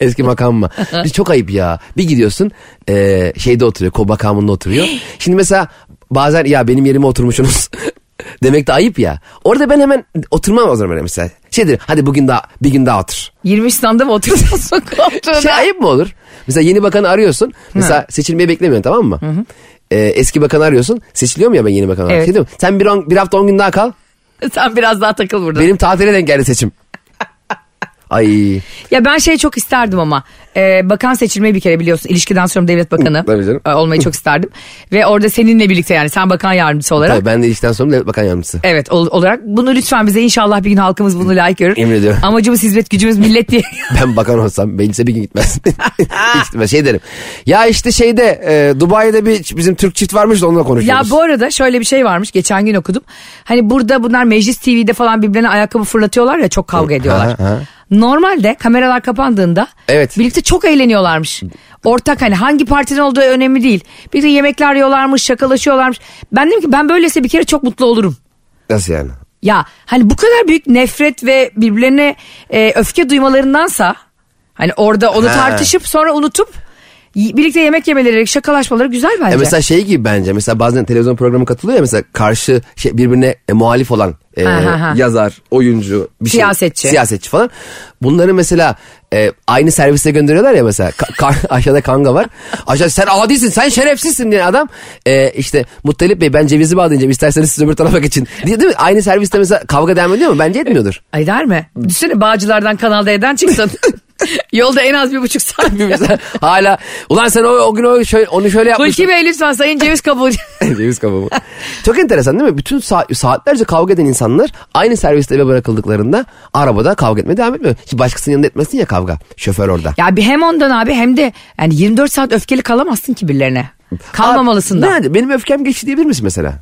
Speaker 3: Eski makam mı? [LAUGHS] Bir çok ayıp ya. Bir gidiyorsun e, şeyde oturuyor. Ko makamında oturuyor. [GASPS] Şimdi mesela bazen ya benim yerime oturmuşsunuz. [LAUGHS] Demek de ayıp ya. Orada ben hemen oturmam o zaman öyle mesela. Şey derim hadi bugün daha bir gün daha otur.
Speaker 2: 20 standa mı oturuyorsun [LAUGHS] koltuğuna?
Speaker 3: Şey ayıp mı olur? Mesela yeni bakanı arıyorsun. Mesela seçilmeyi beklemiyorsun tamam mı? E, eski bakanı arıyorsun. Seçiliyor mu ya ben yeni bakan olarak?
Speaker 2: Evet.
Speaker 3: Şey diyorum, Sen bir, on, bir hafta on gün daha kal.
Speaker 2: Sen biraz daha takıl burada.
Speaker 3: Benim tatile denk geldi seçim. Ay.
Speaker 2: Ya ben şey çok isterdim ama e, bakan seçilmeyi bir kere biliyorsun. İlişkiden sonra devlet bakanı
Speaker 3: Tabii canım.
Speaker 2: e, olmayı çok isterdim. Ve orada seninle birlikte yani sen bakan yardımcısı olarak.
Speaker 3: Tabii ben de işten sonra devlet bakan yardımcısı.
Speaker 2: Evet ol- olarak bunu lütfen bize inşallah bir gün halkımız bunu layık görür.
Speaker 3: Emin ediyorum.
Speaker 2: Amacımız hizmet gücümüz millet diye. [LAUGHS]
Speaker 3: Ben bakan olsam meclise bir gün [LAUGHS] gitmez. Şey derim. Ya işte şeyde e, Dubai'de bir bizim Türk çift varmış da onunla
Speaker 2: ya
Speaker 3: konuşuyoruz.
Speaker 2: bu arada şöyle bir şey varmış geçen gün okudum. Hani burada bunlar Meclis TV'de falan birbirlerine ayakkabı fırlatıyorlar ya çok kavga ediyorlar.
Speaker 3: Ha, ha.
Speaker 2: Normalde kameralar kapandığında
Speaker 3: Evet.
Speaker 2: birlikte çok eğleniyorlarmış. Ortak hani hangi partinin olduğu önemli değil. Birlikte yemekler yiyorlarmış, şakalaşıyorlarmış. Ben dedim ki ben böylese bir kere çok mutlu olurum.
Speaker 3: Nasıl yani?
Speaker 2: Ya hani bu kadar büyük nefret ve birbirlerine e, öfke duymalarındansa hani orada onu
Speaker 3: Ha.
Speaker 2: tartışıp sonra unutup birlikte yemek yemeleri, şakalaşmaları güzel bence.
Speaker 3: E mesela şey gibi bence mesela bazen televizyon programı katılıyor ya mesela karşı şey, birbirine e, muhalif olan e,
Speaker 2: Ha, ha, ha.
Speaker 3: yazar, oyuncu, bir şey,
Speaker 2: Siyasetçi.
Speaker 3: siyasetçi falan. Bunları mesela e, aynı servise gönderiyorlar ya mesela Ka- ka- [LAUGHS] aşağıda kanga var. Aşağıda sen adisin, sen şerefsizsin diye adam e, işte Muttalip Bey ben cevizi bağlayacağım isterseniz siz öbür tarafa geçin [LAUGHS] diye değil mi? Aynı serviste mesela kavga devam ediyor mu? Bence etmiyordur.
Speaker 2: Ay der mi? Düşünsene Bağcılar'dan Kanal D'den çıksın. [LAUGHS] [LAUGHS] Yolda en az bir buçuk saat.
Speaker 3: Hala ulan sen o, o gün o şöyle, onu şöyle yapmışsın.
Speaker 2: Hulki Bey lütfen sayın ceviz kabuğu. [LAUGHS]
Speaker 3: Ceviz kabuğu. Çok enteresan değil mi? Bütün saat, saatlerce kavga eden insanlar aynı serviste eve bırakıldıklarında arabada kavga etmeye devam etmiyor. Hiç başkasının yanında etmesin ya kavga. Şoför orada.
Speaker 2: ya bir hem ondan abi hem de yani 24 saat öfkeli kalamazsın ki birilerine. Kalmamalısın da.
Speaker 3: Nerede? Benim öfkem geçti diyebilir misin mesela?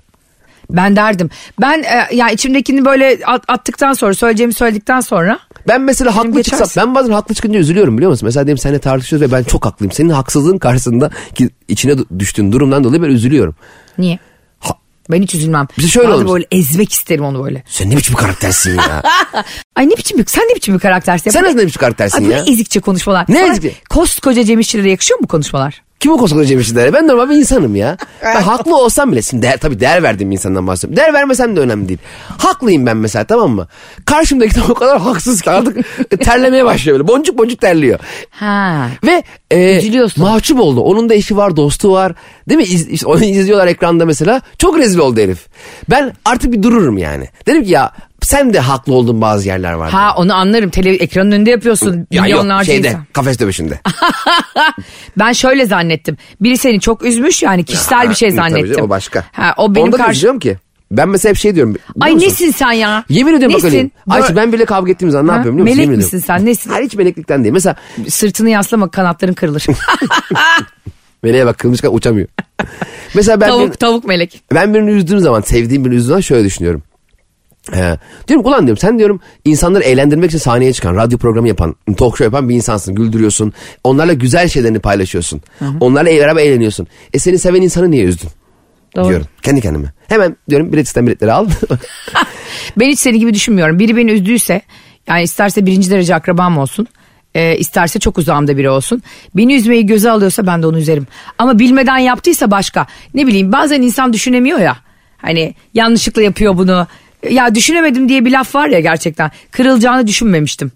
Speaker 2: Ben derdim. Ben e, ya içimdekini böyle at- attıktan sonra söyleyeceğimi söyledikten sonra
Speaker 3: Ben mesela haklı
Speaker 2: geçersin.
Speaker 3: çıksam ben bazen haklı çıkınca üzülüyorum biliyor musun? Mesela diyelim seninle tartışıyoruz ve ben çok haklıyım. Senin haksızlığın karşısında ki içine düştüğün durumdan dolayı ben üzülüyorum.
Speaker 2: niye?
Speaker 3: Ha,
Speaker 2: Ben hiç üzülmem.
Speaker 3: Bize şöyle
Speaker 2: Bazen böyle ezmek isterim onu böyle.
Speaker 3: sen ne biçim karaktersin ya? [LAUGHS]
Speaker 2: Ay ne biçim bir, sen ne biçim bir karaktersin?
Speaker 3: sen ne biçim karaktersin
Speaker 2: Ay
Speaker 3: ya?
Speaker 2: ne ezikçe konuşmalar.
Speaker 3: Ne ezikçe?
Speaker 2: Koskoca Cem İşçilere yakışıyor mu konuşmalar?
Speaker 3: Kim o koskoca Cem İşçiler? Ben normal bir insanım ya. Ben haklı olsam bile şimdi değer, tabii değer verdiğim insandan bahsediyorum. Değer vermesem de önemli değil. Haklıyım ben mesela tamam mı? Karşımdaki de o kadar haksız ki artık terlemeye başlıyor böyle. Boncuk boncuk terliyor.
Speaker 2: Ha.
Speaker 3: Ve e,
Speaker 2: Üzülüyorsun.
Speaker 3: mahcup oldu. Onun da eşi var, dostu var. Değil mi? İz, işte onu izliyorlar ekranda mesela. Çok rezil oldu herif. Ben artık bir dururum yani. Dedim ki ya sen de haklı olduğun bazı yerler var.
Speaker 2: Ha onu anlarım. Tele ekranın önünde yapıyorsun.
Speaker 3: ya yok
Speaker 2: milyonlarca
Speaker 3: şeyde
Speaker 2: insan.
Speaker 3: kafes dövüşünde. [LAUGHS]
Speaker 2: Ben şöyle zannettim. Biri seni çok üzmüş yani kişisel bir şey
Speaker 3: Tabii
Speaker 2: zannettim.
Speaker 3: o başka.
Speaker 2: Ha, o benim
Speaker 3: Onda da
Speaker 2: karşı...
Speaker 3: ki. Ben mesela hep şey diyorum.
Speaker 2: Ay
Speaker 3: musun?
Speaker 2: nesin sen ya?
Speaker 3: Yemin ediyorum bak
Speaker 2: Nesin?
Speaker 3: öyleyim. Ayşe ben bile kavga ettiğim zaman ne
Speaker 2: Ha?
Speaker 3: yapıyorum biliyor musun?
Speaker 2: Melek
Speaker 3: Yemin
Speaker 2: misin
Speaker 3: ediyorum.
Speaker 2: sen, nesin?
Speaker 3: Hayır hiç meleklikten değil. Mesela
Speaker 2: Sırtını yaslama kanatların kırılır. [LAUGHS]
Speaker 3: meleğe bak kılmışken uçamıyor. [LAUGHS] Mesela ben,
Speaker 2: tavuk
Speaker 3: bir-
Speaker 2: tavuk melek.
Speaker 3: ben birini üzdüğüm zaman sevdiğim birini üzdüğüm zaman şöyle düşünüyorum. Ee, diyorum ulan diyorum sen diyorum insanları eğlendirmek için sahneye çıkan, radyo programı yapan, talk show yapan bir insansın. Güldürüyorsun. Onlarla güzel şeylerini paylaşıyorsun. Onlarla beraber eğleniyorsun. E seni seven insanı niye üzdün?
Speaker 2: Doğru.
Speaker 3: Diyorum kendi kendime. Hemen diyorum biletisten biletleri al. [LAUGHS]
Speaker 2: Ben hiç seni gibi düşünmüyorum. Biri beni üzdüyse yani isterse birinci derece akrabam olsun. e, isterse çok uzağımda biri olsun. Beni üzmeyi göze alıyorsa ben de onu üzerim. Ama bilmeden yaptıysa başka. Ne bileyim bazen insan düşünemiyor ya. Hani yanlışlıkla yapıyor bunu. Ya düşünemedim diye bir laf var ya gerçekten. Kırılacağını düşünmemiştim.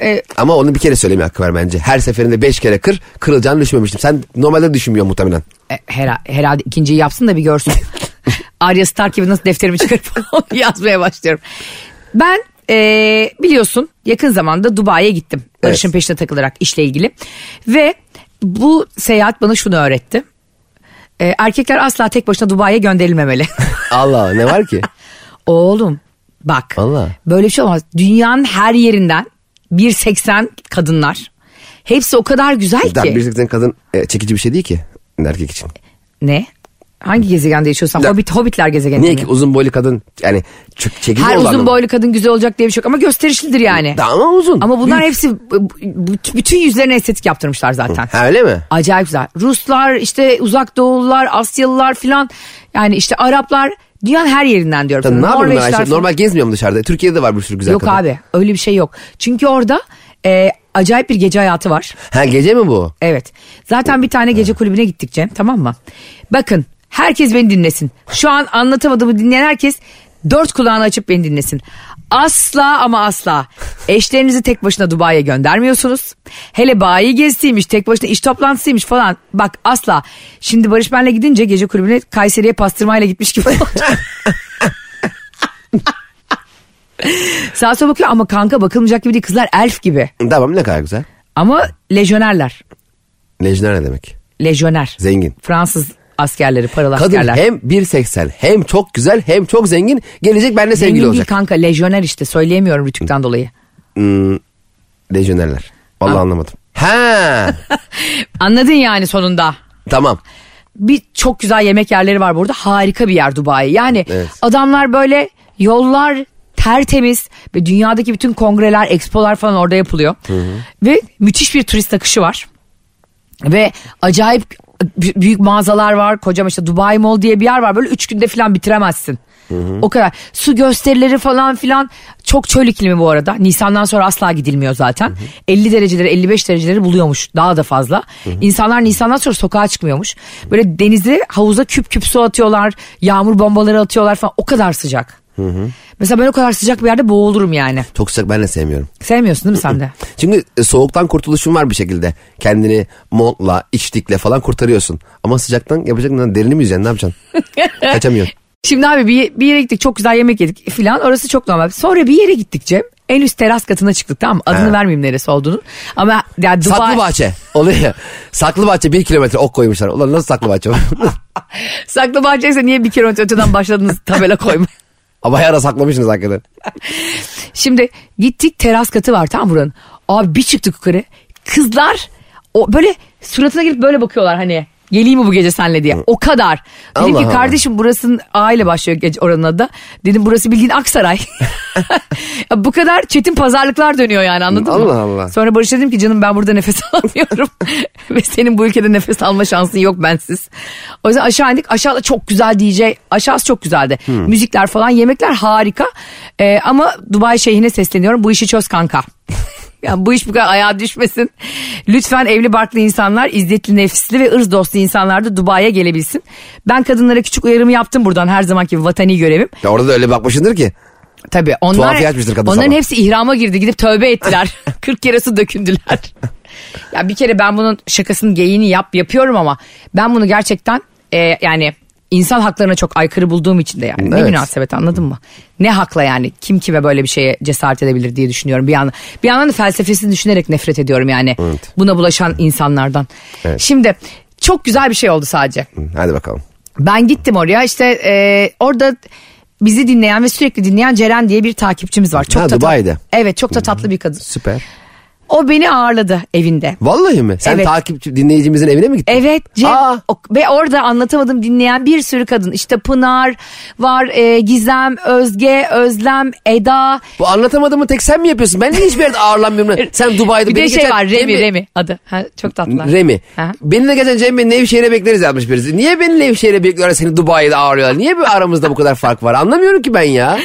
Speaker 2: E,
Speaker 3: Ama onu bir kere söylemeye hakkı var bence. Her seferinde beş kere kır, kırılacağını düşünmemiştim. Sen normalde düşünmüyor muhtemelen.
Speaker 2: E, hera- herhalde ikinciyi yapsın da bir görsün. [LAUGHS] Arya Stark gibi nasıl defterimi çıkarıp [LAUGHS] yazmaya başlıyorum. Ben e, biliyorsun yakın zamanda Dubai'ye gittim. Barış'ın
Speaker 3: Evet.
Speaker 2: peşine takılarak işle ilgili. Ve bu seyahat bana şunu öğretti. E, erkekler asla tek başına Dubai'ye gönderilmemeli. [LAUGHS]
Speaker 3: Allah, ne var ki?
Speaker 2: Oğlum bak
Speaker 3: Vallahi.
Speaker 2: böyle bir şey olmaz. Dünyanın her yerinden 1.80 kadınlar. Hepsi o kadar güzel ki.
Speaker 3: Daha bir tek kadın e, çekici bir şey değil ki erkek için.
Speaker 2: Ne? Hangi gezegende yaşıyorsan?
Speaker 3: Ya-
Speaker 2: Hobbit, Hobbitler gezegeninde
Speaker 3: Niye ki uzun boylu kadın yani çok çekici
Speaker 2: Her uzun
Speaker 3: mı?
Speaker 2: boylu kadın güzel olacak diye bir şey yok ama gösterişlidir yani.
Speaker 3: Da- Ama uzun.
Speaker 2: Ama bunlar
Speaker 3: Büyük.
Speaker 2: hepsi bütün yüzlerine estetik yaptırmışlar zaten.
Speaker 3: Ha öyle mi?
Speaker 2: Acayip güzel. Ruslar işte uzak doğulular, Asyalılar filan yani işte Araplar dünyanın her yerinden diyorum.
Speaker 3: Tabii, ne ben
Speaker 2: Norveçler
Speaker 3: Ayşe? Normal gezmiyorum dışarıda. Türkiye'de de var bir sürü güzel
Speaker 2: Yok
Speaker 3: kadın.
Speaker 2: abi öyle bir şey yok. Çünkü orada e, acayip bir gece hayatı var.
Speaker 3: Ha gece mi bu?
Speaker 2: Evet. Zaten bir tane gece kulübüne gittik Cem tamam mı? Bakın herkes beni dinlesin. Şu an anlatamadığımı dinleyen herkes dört kulağını açıp beni dinlesin. Asla ama asla eşlerinizi tek başına Dubai'ye göndermiyorsunuz. Hele bayi gezisiymiş, tek başına iş toplantısıymış falan. Bak asla. Şimdi Barış benle gidince gece kulübüne Kayseri'ye pastırmayla gitmiş gibi. [LAUGHS] Sağa sola bakıyor ama kanka bakılmayacak gibi değil. Kızlar elf gibi.
Speaker 3: Tamam ne kadar güzel.
Speaker 2: Ama lejyonerler.
Speaker 3: Lejyoner ne demek?
Speaker 2: Lejyoner.
Speaker 3: Zengin.
Speaker 2: Fransız askerleri, paralı
Speaker 3: Kadın
Speaker 2: askerler.
Speaker 3: hem 1.80 hem çok güzel hem çok zengin gelecek benimle
Speaker 2: Zengin
Speaker 3: sevgili
Speaker 2: değil
Speaker 3: olacak.
Speaker 2: kanka lejyoner işte söyleyemiyorum rütükten dolayı.
Speaker 3: Hmm, lejyonerler. Vallahi anlamadım. [LAUGHS] Ha
Speaker 2: Anladın yani sonunda.
Speaker 3: tamam.
Speaker 2: Bir çok güzel yemek yerleri var burada. Harika bir yer Dubai. Yani
Speaker 3: Evet.
Speaker 2: adamlar böyle yollar tertemiz ve dünyadaki bütün kongreler, expolar falan orada yapılıyor. Ve müthiş bir turist akışı var. Ve acayip büyük mağazalar var. Kocaman işte Dubai Mall diye bir yer var. Böyle üç günde falan bitiremezsin. O kadar. Su gösterileri falan filan çok çöl iklimi bu arada. Nisan'dan sonra asla gidilmiyor zaten. 50 dereceleri 55 dereceleri buluyormuş daha da fazla. İnsanlar Nisan'dan sonra sokağa çıkmıyormuş. Böyle denize havuza küp küp su atıyorlar. Yağmur bombaları atıyorlar falan. O kadar sıcak. Mesela ben o kadar sıcak bir yerde boğulurum yani.
Speaker 3: Çok sıcak ben de sevmiyorum.
Speaker 2: Sevmiyorsun değil mi sen de? [CLEARS THROAT]
Speaker 3: Çünkü e, soğuktan kurtuluşun var bir şekilde. Kendini montla, içtikle falan kurtarıyorsun. Ama sıcaktan yapacak ne? Derini mi yüzeceksin ne yapacaksın? [LAUGHS] Kaçamıyorsun.
Speaker 2: Şimdi abi bir, bir yere gittik çok güzel yemek yedik filan orası çok normal. Sonra bir yere gittik Cem. En üst teras katına çıktık tamam mı? Adını
Speaker 3: Ha.
Speaker 2: vermeyeyim neresi olduğunu. Ama ya Dubai...
Speaker 3: Saklı bahçe oluyor ya. Saklı bahçe bir kilometre ok koymuşlar. Ulan nasıl saklı bahçe? [LAUGHS]
Speaker 2: Saklı bahçeyse niye bir kilometre öteden başladınız tabela koyma. [LAUGHS]
Speaker 3: Bayağı da saklamışsınız hakikaten. [LAUGHS]
Speaker 2: Şimdi gittik teras katı var tam buranın. Abi bir çıktık yukarı. Kızlar o böyle suratına gelip böyle bakıyorlar hani. Geleyim mi bu gece senle diye. O kadar. Dedim
Speaker 3: Allah
Speaker 2: ki
Speaker 3: Allah.
Speaker 2: kardeşim burasının A ile başlıyor gece oranın adı. da. Dedim burası bildiğin Aksaray. [LAUGHS] Ya bu kadar çetin pazarlıklar dönüyor yani anladın mı?
Speaker 3: Allah Allah.
Speaker 2: Sonra Barış'a dedim ki canım ben burada nefes [LAUGHS] alamıyorum. [LAUGHS] Ve senin bu ülkede nefes alma şansın yok bensiz. O yüzden aşağı indik. Aşağıda çok güzel DJ. Aşağısı çok güzeldi. Müzikler falan yemekler harika. Ee, ama Dubai şeyhine sesleniyorum. Bu işi çöz kanka. Yani bu iş bu kadar ayağa düşmesin. Lütfen evli barklı insanlar, izzetli nefisli ve ırz dostu insanlar da Dubai'ye gelebilsin. Ben kadınlara küçük uyarımı yaptım buradan her zamanki vatani görevim.
Speaker 3: Ya orada da öyle bakmışsındır ki.
Speaker 2: Tabii onlar,
Speaker 3: kadın
Speaker 2: onların
Speaker 3: sabah.
Speaker 2: hepsi ihrama girdi gidip tövbe ettiler. [LAUGHS] [LAUGHS] 40 kere su dökündüler. ya bir kere ben bunun şakasını geyini yap yapıyorum ama ben bunu gerçekten e, yani insan haklarına çok aykırı bulduğum için de yani ne
Speaker 3: Evet.
Speaker 2: münasebet anladın mı? Ne hakla yani kim kime böyle bir şeye cesaret edebilir diye düşünüyorum bir yandan. Bir yandan da felsefesini düşünerek nefret ediyorum yani
Speaker 3: Evet.
Speaker 2: buna bulaşan insanlardan.
Speaker 3: Evet.
Speaker 2: Şimdi çok güzel bir şey oldu sadece.
Speaker 3: Hadi bakalım.
Speaker 2: Ben gittim oraya işte e, orada bizi dinleyen ve sürekli dinleyen Ceren diye bir takipçimiz var. Çok
Speaker 3: Ha,
Speaker 2: da
Speaker 3: Dubai'de.
Speaker 2: Evet çok da tatlı bir kadın.
Speaker 3: Süper.
Speaker 2: O beni ağırladı evinde.
Speaker 3: Vallahi mi? Sen
Speaker 2: Evet.
Speaker 3: takipçi dinleyicimizin evine mi gittin?
Speaker 2: Evet Cem
Speaker 3: Aa.
Speaker 2: ve orada anlatamadım dinleyen bir sürü kadın işte Pınar var e, Gizem, Özge, Özlem, Eda
Speaker 3: Bu anlatamadığımı tek sen mi yapıyorsun? Ben niye hiçbir yerde ağırlanmıyorum? Sen Dubai'de [LAUGHS]
Speaker 2: bir de
Speaker 3: beni
Speaker 2: şey
Speaker 3: geçen
Speaker 2: var Remi
Speaker 3: Bey-
Speaker 2: Remi adı ha, çok tatlılar.
Speaker 3: Remi.
Speaker 2: Ha.
Speaker 3: Beni de geçen Cem Bey Nevşehir'e bekleriz yazmış birisi. Niye beni Nevşehir'e bekliyorlar seni Dubai'de ağırlıyorlar? Niye bu aramızda bu kadar fark var? Anlamıyorum ki ben ya.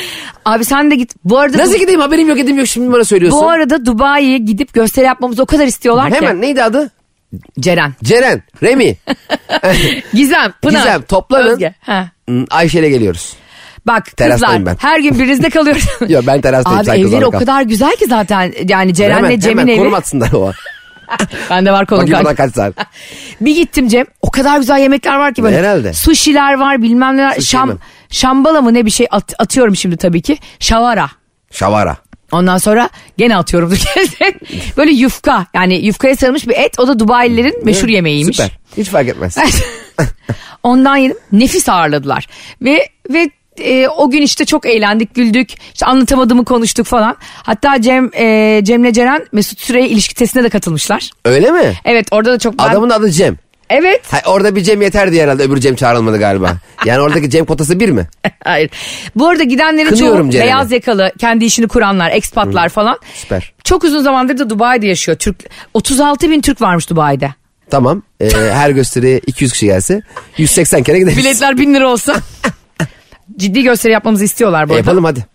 Speaker 2: Abi sen de git bu arada
Speaker 3: Nasıl
Speaker 2: Du-
Speaker 3: gideyim haberim yok edeyim yok şimdi bana söylüyorsun.
Speaker 2: bu arada Dubai'ye gidip gösteri yapmamızı o kadar istiyorlar
Speaker 3: Hemen
Speaker 2: ki.
Speaker 3: neydi adı?
Speaker 2: Ceren,
Speaker 3: Ceren, Remi, [LAUGHS]
Speaker 2: Gizem, Pınar,
Speaker 3: Gizem toplanın.
Speaker 2: Özge. Ha.
Speaker 3: Hmm, Ayşe'yle geliyoruz.
Speaker 2: Bak
Speaker 3: Terastayım
Speaker 2: kızlar
Speaker 3: ben.
Speaker 2: her gün birinizde [LAUGHS] kalıyoruz.
Speaker 3: Yok, ben terastayım,
Speaker 2: Abi evleri o kadar güzel ki zaten yani Ceren'le
Speaker 3: hemen,
Speaker 2: Cem'in
Speaker 3: hemen
Speaker 2: evi.
Speaker 3: konum atsınlar o. [LAUGHS]
Speaker 2: Bende var konum kanka.
Speaker 3: kaç saat.
Speaker 2: Bir gittim Cem o kadar güzel yemekler var ki böyle.
Speaker 3: Herhalde.
Speaker 2: Sushi'ler var bilmem neler.
Speaker 3: Sushi
Speaker 2: Şam,
Speaker 3: mi?
Speaker 2: şambala mı ne bir şey at- atıyorum şimdi tabii ki. Şavara.
Speaker 3: Şavara.
Speaker 2: Ondan sonra gene atıyorum. [LAUGHS] böyle yufka yani yufkaya sarılmış bir et o da Dubai'lilerin meşhur yemeğiymiş.
Speaker 3: Süper. Hiç fark etmez. [LAUGHS]
Speaker 2: Ondan yedim. Nefis ağırladılar. Ve ve e, o gün işte çok eğlendik, güldük. İşte anlatamadığımı konuştuk falan. Hatta Cem e, Cem'le Ceren Mesut Süre'ye ilişki testine de katılmışlar.
Speaker 3: Öyle mi?
Speaker 2: Evet orada da çok ben-
Speaker 3: Adamın adı Cem.
Speaker 2: Evet.
Speaker 3: Ha, orada bir Cem yeterdi herhalde öbür Cem çağrılmadı galiba. [LAUGHS] Yani oradaki Cem kotası bir mi?
Speaker 2: Hayır. Bu arada gidenlerin
Speaker 3: Kınıyorum
Speaker 2: çoğu
Speaker 3: Ceren'i.
Speaker 2: beyaz yakalı, kendi işini kuranlar, ekspatlar falan.
Speaker 3: Süper.
Speaker 2: Çok uzun zamandır da Dubai'de yaşıyor. Türk 36 bin Türk varmış Dubai'de.
Speaker 3: Tamam. Ee, her gösteriye 200 kişi gelse 180 kere gideriz.
Speaker 2: Biletler bin lira olsa. [LAUGHS] Ciddi gösteri yapmamızı istiyorlar bu
Speaker 3: E,
Speaker 2: arada.
Speaker 3: yapalım hadi.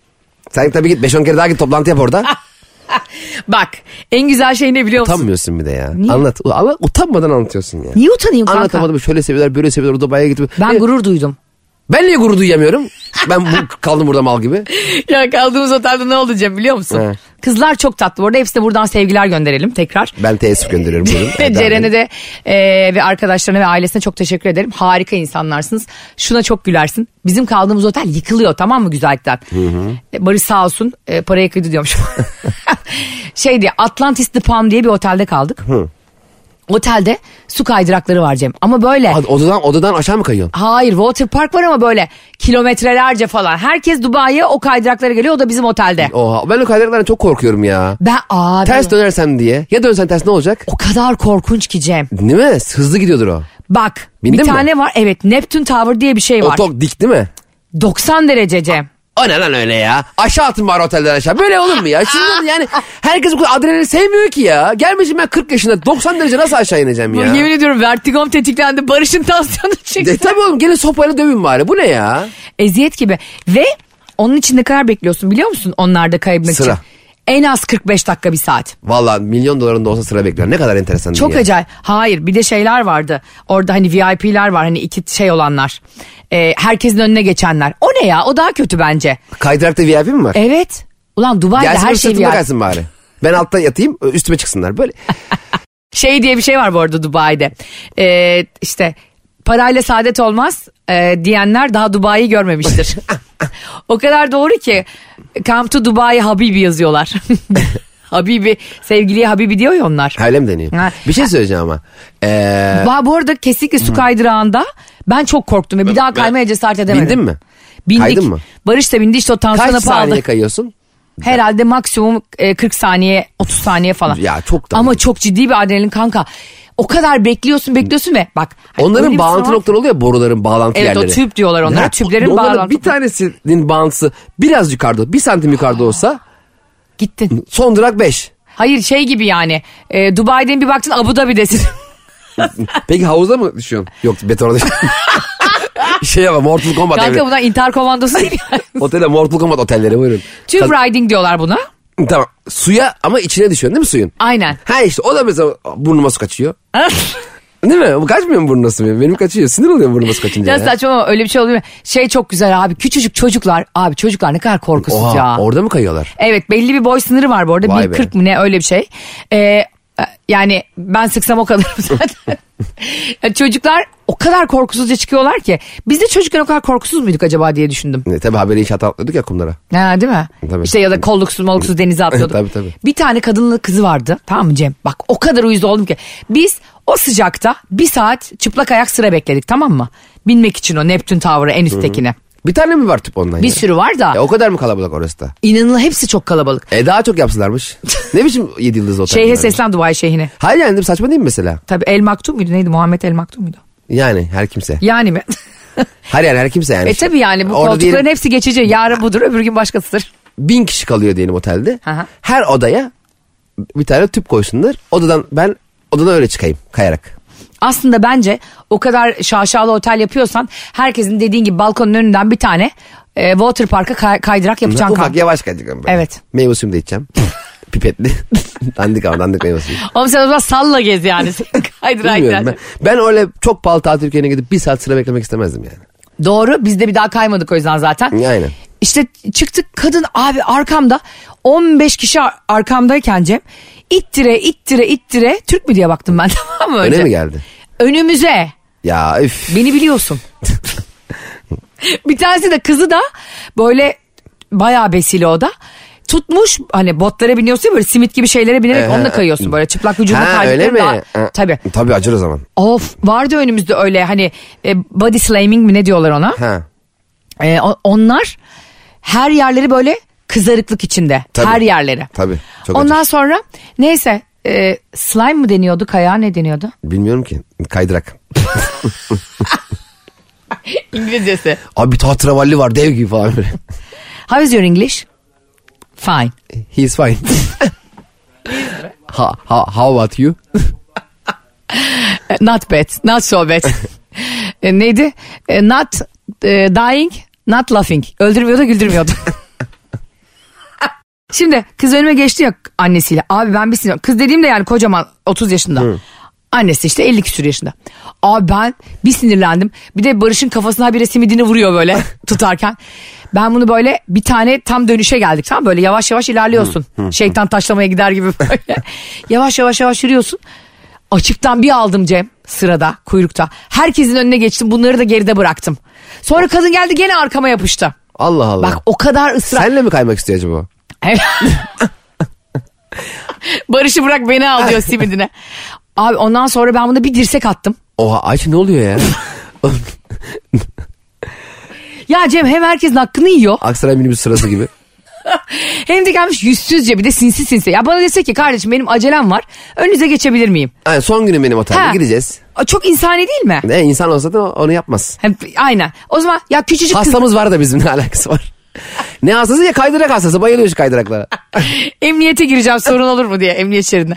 Speaker 3: Sen tabii git 5-10 kere daha git toplantı yap orada. [LAUGHS] [LAUGHS]
Speaker 2: Bak en güzel şey ne biliyor musun?
Speaker 3: Utanmıyorsun bir de ya.
Speaker 2: Niye?
Speaker 3: Anlat. Allah, utanmadan anlatıyorsun ya.
Speaker 2: Niye utanayım kanka?
Speaker 3: Anlatamadım şöyle seviyorlar böyle seviyorlar Dubai'ye gittim.
Speaker 2: Ben
Speaker 3: E,
Speaker 2: gurur duydum.
Speaker 3: Ben niye gurur duyamıyorum? Ben bu, [LAUGHS] kaldım burada mal gibi.
Speaker 2: ya kaldığımız otelde ne Cem biliyor musun?
Speaker 3: He.
Speaker 2: Kızlar çok tatlı. Bu arada hepsine buradan sevgiler gönderelim tekrar.
Speaker 3: Ben teessüf gönderiyorum. buyurun. [LAUGHS] Eda
Speaker 2: Ceren'e de e, ve arkadaşlarına ve ailesine çok teşekkür ederim. Harika insanlarsınız. Şuna çok gülersin. Bizim kaldığımız otel yıkılıyor tamam mı güzellikten? E, Barış sağ olsun e, paraya kıydı diyormuş. [LAUGHS] şey diye Atlantis The Palm diye bir otelde kaldık. Otelde su kaydırakları var Cem. Ama böyle
Speaker 3: Odadan, odadan aşağı mı kayıyorsun?
Speaker 2: hayır water park var ama böyle kilometrelerce falan. Herkes Dubai'ye o kaydıraklara geliyor. O da bizim otelde.
Speaker 3: Oha ben o kaydıraklardan çok korkuyorum ya.
Speaker 2: Ben abi
Speaker 3: Ters dönersem diye. Ya dönsen ters ne olacak?
Speaker 2: o kadar korkunç ki Cem.
Speaker 3: Değil mi? Hızlı gidiyordur o.
Speaker 2: Bak
Speaker 3: Bindin
Speaker 2: bir
Speaker 3: mi?
Speaker 2: tane var evet Neptune Tower diye bir şey
Speaker 3: O
Speaker 2: var.
Speaker 3: çok dik değil mi?
Speaker 2: 90 derece Cem.
Speaker 3: O ne lan öyle ya? Aşağı atın bari otelden aşağı. Böyle olur mu ya? Şimdi [LAUGHS] yani herkes bu kadar adrenalin sevmiyor ki ya. Gelmişim ben 40 yaşında 90 derece nasıl aşağı ineceğim ya?
Speaker 2: Yemin ediyorum vertigom tetiklendi. Barış'ın tansiyonu çıktı.
Speaker 3: E tabii oğlum gelin sopayla dövün bari. Bu ne ya?
Speaker 2: Eziyet gibi. Ve onun için ne kadar bekliyorsun biliyor musun onlarda kayabilmek
Speaker 3: Sıra.
Speaker 2: için? En az 45 dakika bir saat.
Speaker 3: Valla milyon doların da olsa sıra bekliyor. Ne kadar enteresan
Speaker 2: Çok
Speaker 3: dünya.
Speaker 2: acayip. Hayır bir de şeyler vardı. Orada hani VIP'ler var hani iki şey olanlar. Ee, herkesin önüne geçenler. O ne ya? O daha kötü bence.
Speaker 3: Kaydırakta VIP mi var?
Speaker 2: Evet. Ulan Dubai'de
Speaker 3: Gelsin
Speaker 2: her şey VIP.
Speaker 3: gelsin bari. Ben altta yatayım üstüme çıksınlar. Böyle [LAUGHS]
Speaker 2: Şey diye bir şey var bu arada Dubai'de. Ee, işte parayla saadet olmaz e, diyenler daha Dubai'yi görmemiştir. [LAUGHS] o kadar doğru ki Come to Dubai Habibi yazıyorlar. [LAUGHS] Habibi sevgiliye Habibi diyor ya onlar.
Speaker 3: öyle mi deniyor?
Speaker 2: Ha.
Speaker 3: Bir şey söyleyeceğim ama. Ee,
Speaker 2: bu arada kesinlikle su kaydırağında ben çok korktum ve bir daha kaymaya cesaret edemedim.
Speaker 3: Bindin mi?
Speaker 2: Bindik.
Speaker 3: Kaydın mı?
Speaker 2: Barış da bindi işte o tansiyona
Speaker 3: kaç saniye
Speaker 2: pahalı.
Speaker 3: kayıyorsun?
Speaker 2: Herhalde maksimum e, 40 saniye 30 saniye falan.
Speaker 3: Ya çok da-
Speaker 2: Ama çok ciddi bir adrenalin kanka. O kadar bekliyorsun bekliyorsun ve bak. hani
Speaker 3: Onların bağlantı noktaları oluyor ya boruların bağlantı
Speaker 2: Evet, o
Speaker 3: yerleri.
Speaker 2: tüp diyorlar onlara, tüplerin
Speaker 3: onların
Speaker 2: bağlantı-
Speaker 3: Bir tanesinin bağlantısı biraz yukarıda bir santim yukarıda olsa
Speaker 2: Gittin.
Speaker 3: son durak 5.
Speaker 2: Hayır şey gibi yani. E, Dubai'den bir baktın Abu Dhabi'desin. [LAUGHS]
Speaker 3: Peki havuzda mı düşüyorsun? Yok betona düşüyorsun. [LAUGHS] şey ama Mortal Kombat
Speaker 2: kanka
Speaker 3: evre.
Speaker 2: bunlar intihar komandosu değil yani.
Speaker 3: Otelde Mortal Kombat otelleri buyurun.
Speaker 2: Tube riding diyorlar buna.
Speaker 3: Tamam suya ama içine düşüyorsun değil mi suyun?
Speaker 2: Aynen.
Speaker 3: Ha işte o da mesela burnuma su kaçıyor. [LAUGHS] Değil mi? Kaçmıyor mu burnuna su benim? Benim kaçıyor. Sinir oluyorum burnuma su kaçınca
Speaker 2: Ya
Speaker 3: ya.
Speaker 2: saçmalama öyle bir şey oluyor? Şey çok güzel abi küçücük çocuklar. Abi çocuklar ne kadar korkusuz
Speaker 3: Oha,
Speaker 2: ya.
Speaker 3: orada mı kayıyorlar?
Speaker 2: Evet belli bir boy sınırı var bu arada.
Speaker 3: Vay be.
Speaker 2: 1.40 mı ne öyle bir şey. Ee, yani ben sıksam o kadarım [LAUGHS] zaten. Ya çocuklar o kadar korkusuzca çıkıyorlar ki. Biz de çocukken o kadar korkusuz muyduk acaba diye düşündüm.
Speaker 3: Ne, tabii haberi inşaata atlıyorduk ya kumlara.
Speaker 2: Ha, değil mi?
Speaker 3: Tabii.
Speaker 2: İşte ya da kolluksuz moluksuz denize [LAUGHS] atlıyorduk.
Speaker 3: Tabii, tabii.
Speaker 2: Bir tane kadınlı kızı vardı tamam mı Cem? Bak o kadar uyuz oldum ki. Biz o sıcakta bir saat çıplak ayak sıra bekledik tamam mı? Binmek için o Neptün Tower'a en üsttekine.
Speaker 3: Bir tane mi var tüp ondan
Speaker 2: Bir
Speaker 3: ya?
Speaker 2: sürü var da
Speaker 3: Ya o kadar mı kalabalık orası da?
Speaker 2: inanılmaz hepsi çok kalabalık.
Speaker 3: E daha çok yapsınlarmış. ne biçim 7 yıldızlı otel?
Speaker 2: Şeyhe
Speaker 3: bunlar?
Speaker 2: seslen Dubai şeyhine.
Speaker 3: Hayır yani saçma değil mi mesela?
Speaker 2: Tabii El Maktum muydu neydi Muhammed El Maktum muydu?
Speaker 3: Yani her kimse.
Speaker 2: Yani mi? [LAUGHS]
Speaker 3: Hayır yani her kimse yani.
Speaker 2: e tabii yani bu
Speaker 3: Orada
Speaker 2: koltukların
Speaker 3: diyelim
Speaker 2: hepsi geçici. Yarın budur öbür gün başkasıdır.
Speaker 3: bin kişi kalıyor diyelim otelde.
Speaker 2: Hı.
Speaker 3: Her odaya bir tane tüp koysunlar. Odadan ben odadan öyle çıkayım kayarak.
Speaker 2: Aslında bence o kadar şaşalı otel yapıyorsan herkesin dediğin gibi balkonun önünden bir tane e, water park'a kay- kaydırak yapacaksın.
Speaker 3: Ufak
Speaker 2: kanka.
Speaker 3: yavaş kayacağım ben.
Speaker 2: Evet.
Speaker 3: Meyve suyumu da içeceğim. [LAUGHS] Pipetli. [LAUGHS] dandik ama dandik meyve suyu.
Speaker 2: Oğlum sen o zaman salla gez yani. [LAUGHS] kaydırak
Speaker 3: Bilmiyorum ben. Ben öyle çok pahalı tatil ülkelerine gidip bir saat sıra beklemek istemezdim yani.
Speaker 2: Doğru biz de bir daha kaymadık o yüzden zaten.
Speaker 3: Aynen.
Speaker 2: İşte çıktık kadın abi arkamda 15 kişi ar- arkamdayken Cem ittire ittire ittire Türk mü diye baktım ben tamam mı?
Speaker 3: Öne mi geldi?
Speaker 2: Önümüze
Speaker 3: Ya üf.
Speaker 2: beni biliyorsun. [LAUGHS] bir tanesi de kızı da böyle bayağı besili o da. Tutmuş hani botlara biniyorsun ya böyle simit gibi şeylere binerek
Speaker 3: Ee,
Speaker 2: onunla kayıyorsun böyle çıplak
Speaker 3: öyle mi?
Speaker 2: daha-
Speaker 3: Ha,
Speaker 2: Tabii.
Speaker 3: Tabii acır o zaman.
Speaker 2: Of vardı önümüzde öyle hani e, body slamming mi ne diyorlar ona.
Speaker 3: Ha.
Speaker 2: E, o- onlar her yerleri böyle kızarıklık içinde.
Speaker 3: Tabii.
Speaker 2: Her yerleri.
Speaker 3: Tabii, çok
Speaker 2: Ondan
Speaker 3: acı.
Speaker 2: sonra neyse e, slime mı deniyordu kayağa ne deniyordu?
Speaker 3: Bilmiyorum ki. Kaydırak. [LAUGHS]
Speaker 2: İngilizcesi.
Speaker 3: Abi tatravalli var dev gibi falan böyle.
Speaker 2: How is your English? Fine.
Speaker 3: He's fine. ha, ha, how about you? [LAUGHS]
Speaker 2: Not bad. Not so bad. E, [LAUGHS] neydi? E, not e, dying, not laughing. Öldürmüyordu, güldürmüyordu. Şimdi kız önüme geçti ya annesiyle. Abi ben bir sinir. Kız dediğim de yani kocaman 30 yaşında. Annesi işte 50 küsur yaşında. Abi ben bir sinirlendim. Bir de Barış'ın kafasına bir simidini vuruyor böyle [LAUGHS] tutarken. Ben bunu böyle bir tane tam dönüşe geldik tamam böyle yavaş yavaş ilerliyorsun. Şeytan taşlamaya gider gibi böyle. [LAUGHS] yavaş yavaş yavaş yürüyorsun. Açıktan bir aldım Cem sırada kuyrukta. Herkesin önüne geçtim bunları da geride bıraktım. Sonra kadın geldi gene arkama yapıştı.
Speaker 3: Allah Allah.
Speaker 2: Bak o kadar ısrar.
Speaker 3: Senle mi kaymak istiyor acaba? [LAUGHS]
Speaker 2: Barış'ı bırak beni al diyor [LAUGHS] simidine. Abi ondan sonra ben buna bir dirsek attım.
Speaker 3: Oha Ayşe ne oluyor ya? [LAUGHS]
Speaker 2: Ya Cem hem herkesin hakkını yiyor
Speaker 3: Aksaray minibüs sırası gibi.
Speaker 2: hem de gelmiş yüzsüzce bir de sinsi sinsi. Ya bana dese ki kardeşim benim acelem var önünüze geçebilir miyim?
Speaker 3: Yani son günüm benim otelde
Speaker 2: Ha.
Speaker 3: gideceğiz.
Speaker 2: Çok insani değil mi?
Speaker 3: Ne insan olsa da onu yapmaz.
Speaker 2: Hem, aynen. O zaman ya küçücük kız
Speaker 3: Hastamız var da bizim ne alakası var? Ne hastası ya kaydırak hastası bayılıyor şu kaydıraklara. [LAUGHS]
Speaker 2: emniyete gireceğim sorun olur mu diye emniyet şeridine.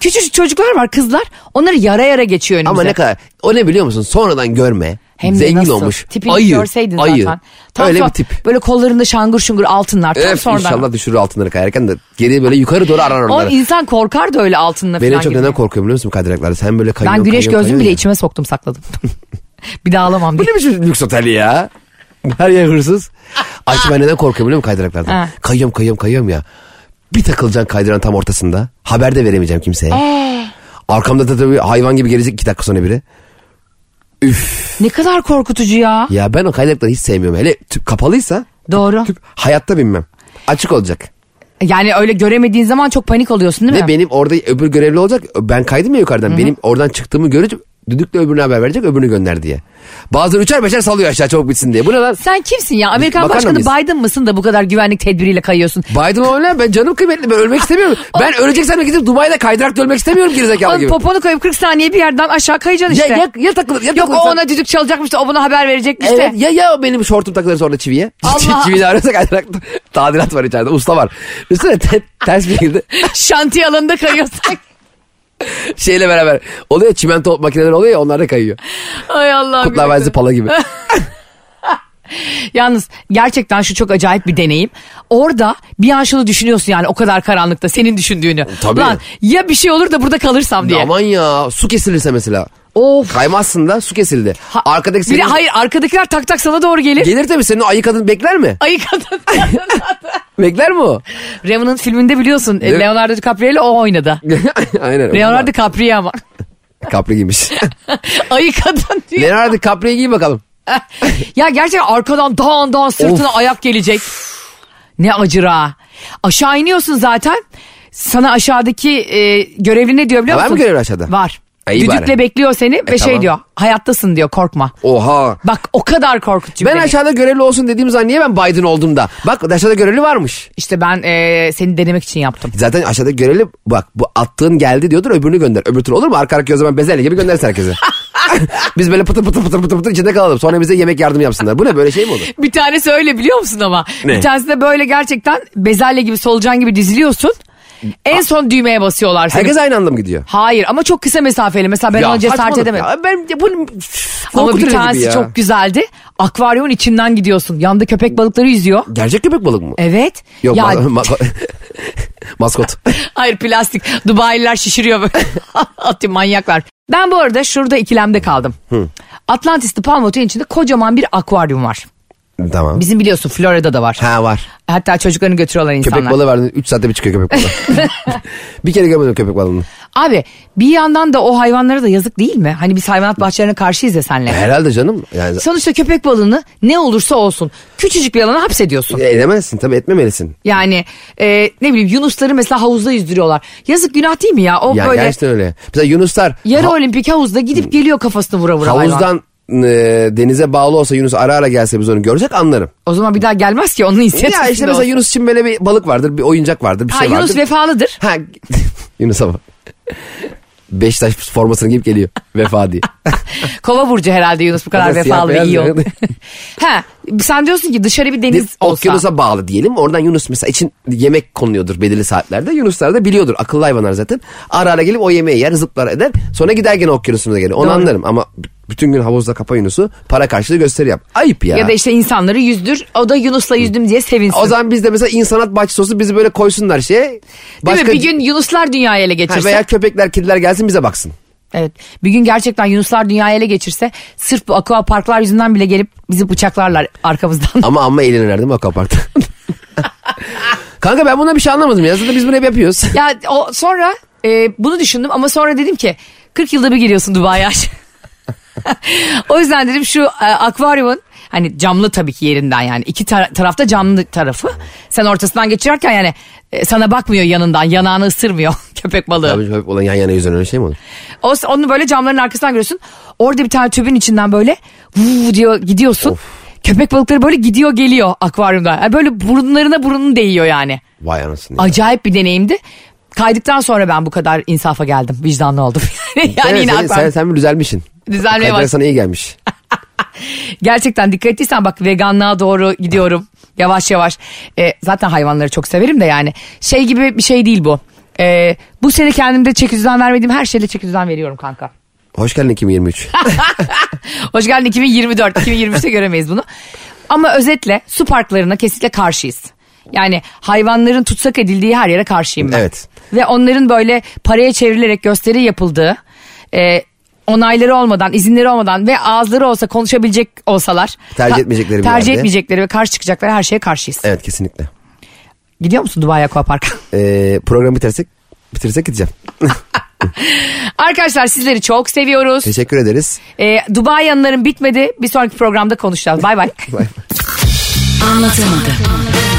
Speaker 2: Küçücük çocuklar var kızlar onları yara yara geçiyor önümüze.
Speaker 3: Ama ne kadar o ne biliyor musun sonradan görme.
Speaker 2: Hem de
Speaker 3: zengin
Speaker 2: nasıl?
Speaker 3: olmuş.
Speaker 2: Tipini
Speaker 3: ayı,
Speaker 2: görseydin
Speaker 3: ayı.
Speaker 2: zaten. Tam
Speaker 3: Öyle
Speaker 2: son-
Speaker 3: bir tip.
Speaker 2: Böyle kollarında şangır şungur altınlar. Tam
Speaker 3: Evet,
Speaker 2: sonradan.
Speaker 3: inşallah düşürür altınları kayarken de geriye böyle yukarı doğru arar
Speaker 2: O
Speaker 3: onları.
Speaker 2: insan korkar da öyle altınla
Speaker 3: Benim
Speaker 2: falan
Speaker 3: çok
Speaker 2: gibi.
Speaker 3: neden korkuyorum biliyor musun kaydıraklarda? Sen böyle kayıyorsun
Speaker 2: Ben güneş
Speaker 3: kayıyorsun,
Speaker 2: gözlüğümü bile içime soktum sakladım. [LAUGHS] bir daha alamam diye.
Speaker 3: Bu ne biçim lüks oteli ya? [LAUGHS] Her yer hırsız. Ayşe ben neden korkuyorum biliyor musun kaydıraklardan?
Speaker 2: Ha.
Speaker 3: Kayıyorum kayıyorum kayıyorum ya. Bir takılacaksın kaydıran tam ortasında. Haber de veremeyeceğim kimseye. Arkamda da tabii hayvan gibi gelecek iki dakika sonra biri. Üf.
Speaker 2: Ne kadar korkutucu ya.
Speaker 3: Ya ben o kaydırakları hiç sevmiyorum. Hele tüp kapalıysa
Speaker 2: Doğru.
Speaker 3: tüp hayatta binmem. Açık olacak.
Speaker 2: Yani öyle göremediğin zaman çok panik oluyorsun değil
Speaker 3: Ve
Speaker 2: mi?
Speaker 3: benim orada öbür görevli olacak. Ben kaydım ya yukarıdan. Benim oradan çıktığımı görünce düdükle öbürüne haber verecek öbürünü gönder diye. Bazıları üçer beşer salıyor aşağı çabuk bitsin diye. Bu ne lan?
Speaker 2: Sen kimsin ya? Amerikan
Speaker 3: Makarna
Speaker 2: Başkanı
Speaker 3: mıyız?
Speaker 2: Biden mısın da bu kadar güvenlik tedbiriyle kayıyorsun?
Speaker 3: Biden oynayan ben canım kıymetli ben ölmek istemiyorum. [LAUGHS] ben öleceksem de gidip Dubai'de kaydırakta ölmek istemiyorum gerizekalı gibi.
Speaker 2: poponu koyup 40 saniye bir yerden aşağı kayacaksın işte.
Speaker 3: Ya, ya, ya takılır ya
Speaker 2: Yok o ona düdük çalacakmış da o buna haber verecekmiş
Speaker 3: Evet
Speaker 2: de.
Speaker 3: ya ya o benim şortum takılırsa orada çiviye. [LAUGHS]
Speaker 2: Allah.
Speaker 3: Çiviyi de arıyorsa kaydırakta. Tadilat var içeride usta var. Üstüne te- ters bir şekilde [LAUGHS]
Speaker 2: Şantiye alanında kayıyorsun. [LAUGHS]
Speaker 3: şeyle beraber oluyor çimento makineler oluyor ya onlar da kayıyor.
Speaker 2: Ay Allah'ım.
Speaker 3: Kutlar. Vadisi pala gibi. [LAUGHS]
Speaker 2: Yalnız gerçekten şu çok acayip bir deneyim. Orada bir an şunu düşünüyorsun yani o kadar karanlıkta senin düşündüğünü.
Speaker 3: Tabii.
Speaker 2: Lan ya bir şey olur da burada kalırsam diye.
Speaker 3: Aman ya su kesilirse mesela.
Speaker 2: Of.
Speaker 3: Kaymazsın da su kesildi.
Speaker 2: Ha-
Speaker 3: Arkadaki
Speaker 2: bir de
Speaker 3: senin...
Speaker 2: hayır arkadakiler tak tak sana doğru gelir.
Speaker 3: Gelir tabii senin o ayı kadın bekler mi?
Speaker 2: Ayı kadın. [LAUGHS]
Speaker 3: Bekler mi o?
Speaker 2: Revenant filminde biliyorsun
Speaker 3: Evet.
Speaker 2: Leonardo DiCaprio ile o oynadı. [LAUGHS]
Speaker 3: Aynen.
Speaker 2: Leonardo DiCaprio ama.
Speaker 3: Capri giymiş. [LAUGHS]
Speaker 2: Ayı kadın diyor.
Speaker 3: Leonardo DiCaprio'yu giy bakalım.
Speaker 2: ya gerçekten arkadan dağın dağın sırtına
Speaker 3: Of.
Speaker 2: ayak gelecek. Ne acıra. Aşağı iniyorsun zaten. Sana aşağıdaki e, görevli ne diyor biliyor
Speaker 3: Ha, var
Speaker 2: musun?
Speaker 3: mı görevli aşağıda?
Speaker 2: Var.
Speaker 3: İyi
Speaker 2: Düdükle
Speaker 3: bari.
Speaker 2: bekliyor seni ve şey
Speaker 3: tamam.
Speaker 2: diyor. Hayattasın diyor korkma.
Speaker 3: Oha.
Speaker 2: Bak o kadar korkutucu.
Speaker 3: Ben
Speaker 2: deneyim.
Speaker 3: aşağıda görevli olsun dediğim zaman niye ben Biden oldum da? Bak aşağıda görevli varmış.
Speaker 2: İşte ben e, seni denemek için yaptım.
Speaker 3: Zaten aşağıda görevli bak bu attığın geldi diyordur öbürünü gönder. Öbür türlü olur mu? Arka arkaya o zaman bezelye gibi göndersin herkese. [LAUGHS] Biz böyle pıtır pıtır pıtır pıtır pıtır içinde kalalım. Sonra bize yemek yardım yapsınlar. Bu ne böyle şey mi olur?
Speaker 2: Bir tanesi öyle biliyor musun ama?
Speaker 3: Ne?
Speaker 2: Bir tanesi de böyle gerçekten bezelye gibi solucan gibi diziliyorsun. En son düğmeye basıyorlar seni.
Speaker 3: Herkes aynı anda mı gidiyor?
Speaker 2: Hayır ama çok kısa mesafeli. Mesela ben ona cesaret
Speaker 3: saçmalık
Speaker 2: edemedim.
Speaker 3: ya. Ben ya, bu
Speaker 2: Ama bir
Speaker 3: gibi
Speaker 2: tanesi
Speaker 3: ya.
Speaker 2: çok güzeldi. Akvaryumun içinden gidiyorsun. Yanında köpek balıkları yüzüyor.
Speaker 3: Gerçek köpek balık mı?
Speaker 2: Evet.
Speaker 3: Yok
Speaker 2: Ya,
Speaker 3: ma- ma- [LAUGHS] maskot. [LAUGHS]
Speaker 2: hayır plastik. Dubai'liler şişiriyor böyle. [LAUGHS] Atıyor manyaklar. Ben bu arada şurada ikilemde kaldım. Atlantis'te Palm Otel'in içinde kocaman bir akvaryum var.
Speaker 3: Tamam.
Speaker 2: Bizim biliyorsun Florida'da var.
Speaker 3: Ha var.
Speaker 2: Hatta çocuklarını götürüyorlar insanlar.
Speaker 3: Köpek balığı vardı. 3 saatte bir çıkıyor köpek balığı. [LAUGHS] bir kere görmedim köpek balığını.
Speaker 2: Abi bir yandan da o hayvanlara da yazık değil mi? Hani biz hayvanat bahçelerine karşıyız ya senle.
Speaker 3: Herhalde canım. Yani
Speaker 2: Sonuçta köpek balığını ne olursa olsun küçücük bir alana hapsediyorsun.
Speaker 3: E, edemezsin tabii etmemelisin.
Speaker 2: Yani e, ne bileyim yunusları mesela havuzda yüzdürüyorlar. Yazık günah değil mi ya? O
Speaker 3: Ya
Speaker 2: böyle
Speaker 3: gerçekten öyle. Mesela Yunuslar
Speaker 2: yarı
Speaker 3: ha-
Speaker 2: olimpik havuzda gidip geliyor kafasını vura vura hayvan.
Speaker 3: E, denize bağlı olsa Yunus ara ara gelse biz onu görsek anlarım.
Speaker 2: O zaman bir daha gelmez ki onun inisiyatifinde
Speaker 3: Ya işte mesela
Speaker 2: olsun.
Speaker 3: Yunus için böyle bir balık vardır, bir oyuncak vardır, bir
Speaker 2: Ha,
Speaker 3: şey
Speaker 2: Yunus
Speaker 3: vardır.
Speaker 2: vefalıdır.
Speaker 3: Ha [LAUGHS] Yunus'a bak. [LAUGHS] Beşiktaş formasını giyip geliyor vefa diye. [LAUGHS]
Speaker 2: Kova burcu herhalde Yunus bu kadar vefalı ve iyi oldu. ha, sen diyorsun ki dışarı bir deniz
Speaker 3: Biz
Speaker 2: olsa.
Speaker 3: okyanusa bağlı diyelim. Oradan Yunus mesela için yemek konuluyordur belirli saatlerde. Yunuslar da biliyordur. Akıllı hayvanlar zaten. Ara ara gelip o yemeği yer zıplar eder. Sonra gider gene okyanusuna gelir. Onu
Speaker 2: Doğru.
Speaker 3: anlarım ama bütün gün havuzda kapa Yunus'u para karşılığı gösteri yap. Ayıp ya.
Speaker 2: Ya da işte insanları yüzdür. O da Yunus'la yüzdüm diye sevinsin.
Speaker 3: O zaman biz de mesela insanat bahçesi olsun bizi böyle koysunlar şeye.
Speaker 2: Değil mi? Bir gün Yunuslar dünyaya ele
Speaker 3: Ha,
Speaker 2: geçirse.
Speaker 3: veya köpekler kediler gelsin bize baksın.
Speaker 2: Evet. Bir gün gerçekten Yunuslar dünyayı ele geçirse sırf bu aqua parklar yüzünden bile gelip bizi bıçaklarlar arkamızdan.
Speaker 3: Ama amma eğlenirler değil mi akaparkta? [LAUGHS] Kanka ben buna bir şey anlamadım ya. Zaten biz bunu hep yapıyoruz.
Speaker 2: ya o sonra e, bunu düşündüm ama sonra dedim ki 40 yılda bir geliyorsun Dubai'ye. [LAUGHS] o yüzden dedim şu e, akvaryumun hani camlı tabii ki yerinden yani iki tar- tarafta camlı tarafı. Sen ortasından geçerken yani e, sana bakmıyor yanından yanağını ısırmıyor [LAUGHS] köpek balığı.
Speaker 3: Abi hep olan yan yana yüzünden öyle şey mi olur?
Speaker 2: O, onu böyle camların arkasından görüyorsun. Orada bir tane tübün içinden böyle vuu diyor gidiyorsun. Köpek balıkları böyle gidiyor geliyor akvaryumda. Yani böyle burunlarına burnunu değiyor yani.
Speaker 3: Vay anasını. ya.
Speaker 2: Acayip bir deneyimdi. Kaydıktan sonra ben bu kadar insafa geldim. Vicdanlı oldum. [LAUGHS] yani
Speaker 3: Evet,
Speaker 2: yine
Speaker 3: sen,
Speaker 2: akvaryum-
Speaker 3: sen, sen bir düzelmişsin.
Speaker 2: Düzelmeye bak.
Speaker 3: sana iyi gelmiş. [LAUGHS]
Speaker 2: Gerçekten dikkat ettiysen bak veganlığa doğru gidiyorum. Yavaş yavaş. Ee, zaten hayvanları çok severim de yani. Şey gibi bir şey değil bu. Ee, bu sene kendimde çeki düzen vermediğim her şeyle çeki düzen veriyorum kanka.
Speaker 3: Hoş geldin 2023. [LAUGHS]
Speaker 2: Hoş geldin 2024. 2023'te göremeyiz bunu. Ama özetle su parklarına kesinlikle karşıyız. Yani hayvanların tutsak edildiği her yere karşıyım ben.
Speaker 3: Evet.
Speaker 2: Ve onların böyle paraya çevrilerek gösteri yapıldığı, e, onayları olmadan, izinleri olmadan ve ağızları olsa konuşabilecek olsalar.
Speaker 3: Tercih etmeyecekleri bir
Speaker 2: Tercih
Speaker 3: yerde.
Speaker 2: etmeyecekleri ve karşı çıkacakları her şeye karşıyız.
Speaker 3: evet kesinlikle.
Speaker 2: Gidiyor musun Dubai Aquapark'a? [LAUGHS]
Speaker 3: Ee, programı bitersek, bitirsek gideceğim. [LAUGHS]
Speaker 2: Arkadaşlar sizleri çok seviyoruz.
Speaker 3: Teşekkür ederiz.
Speaker 2: E, Dubai yanların bitmedi. Bir sonraki programda konuşacağız. Bay bay. [LAUGHS]
Speaker 3: Bay bay.
Speaker 4: Anlatamadım.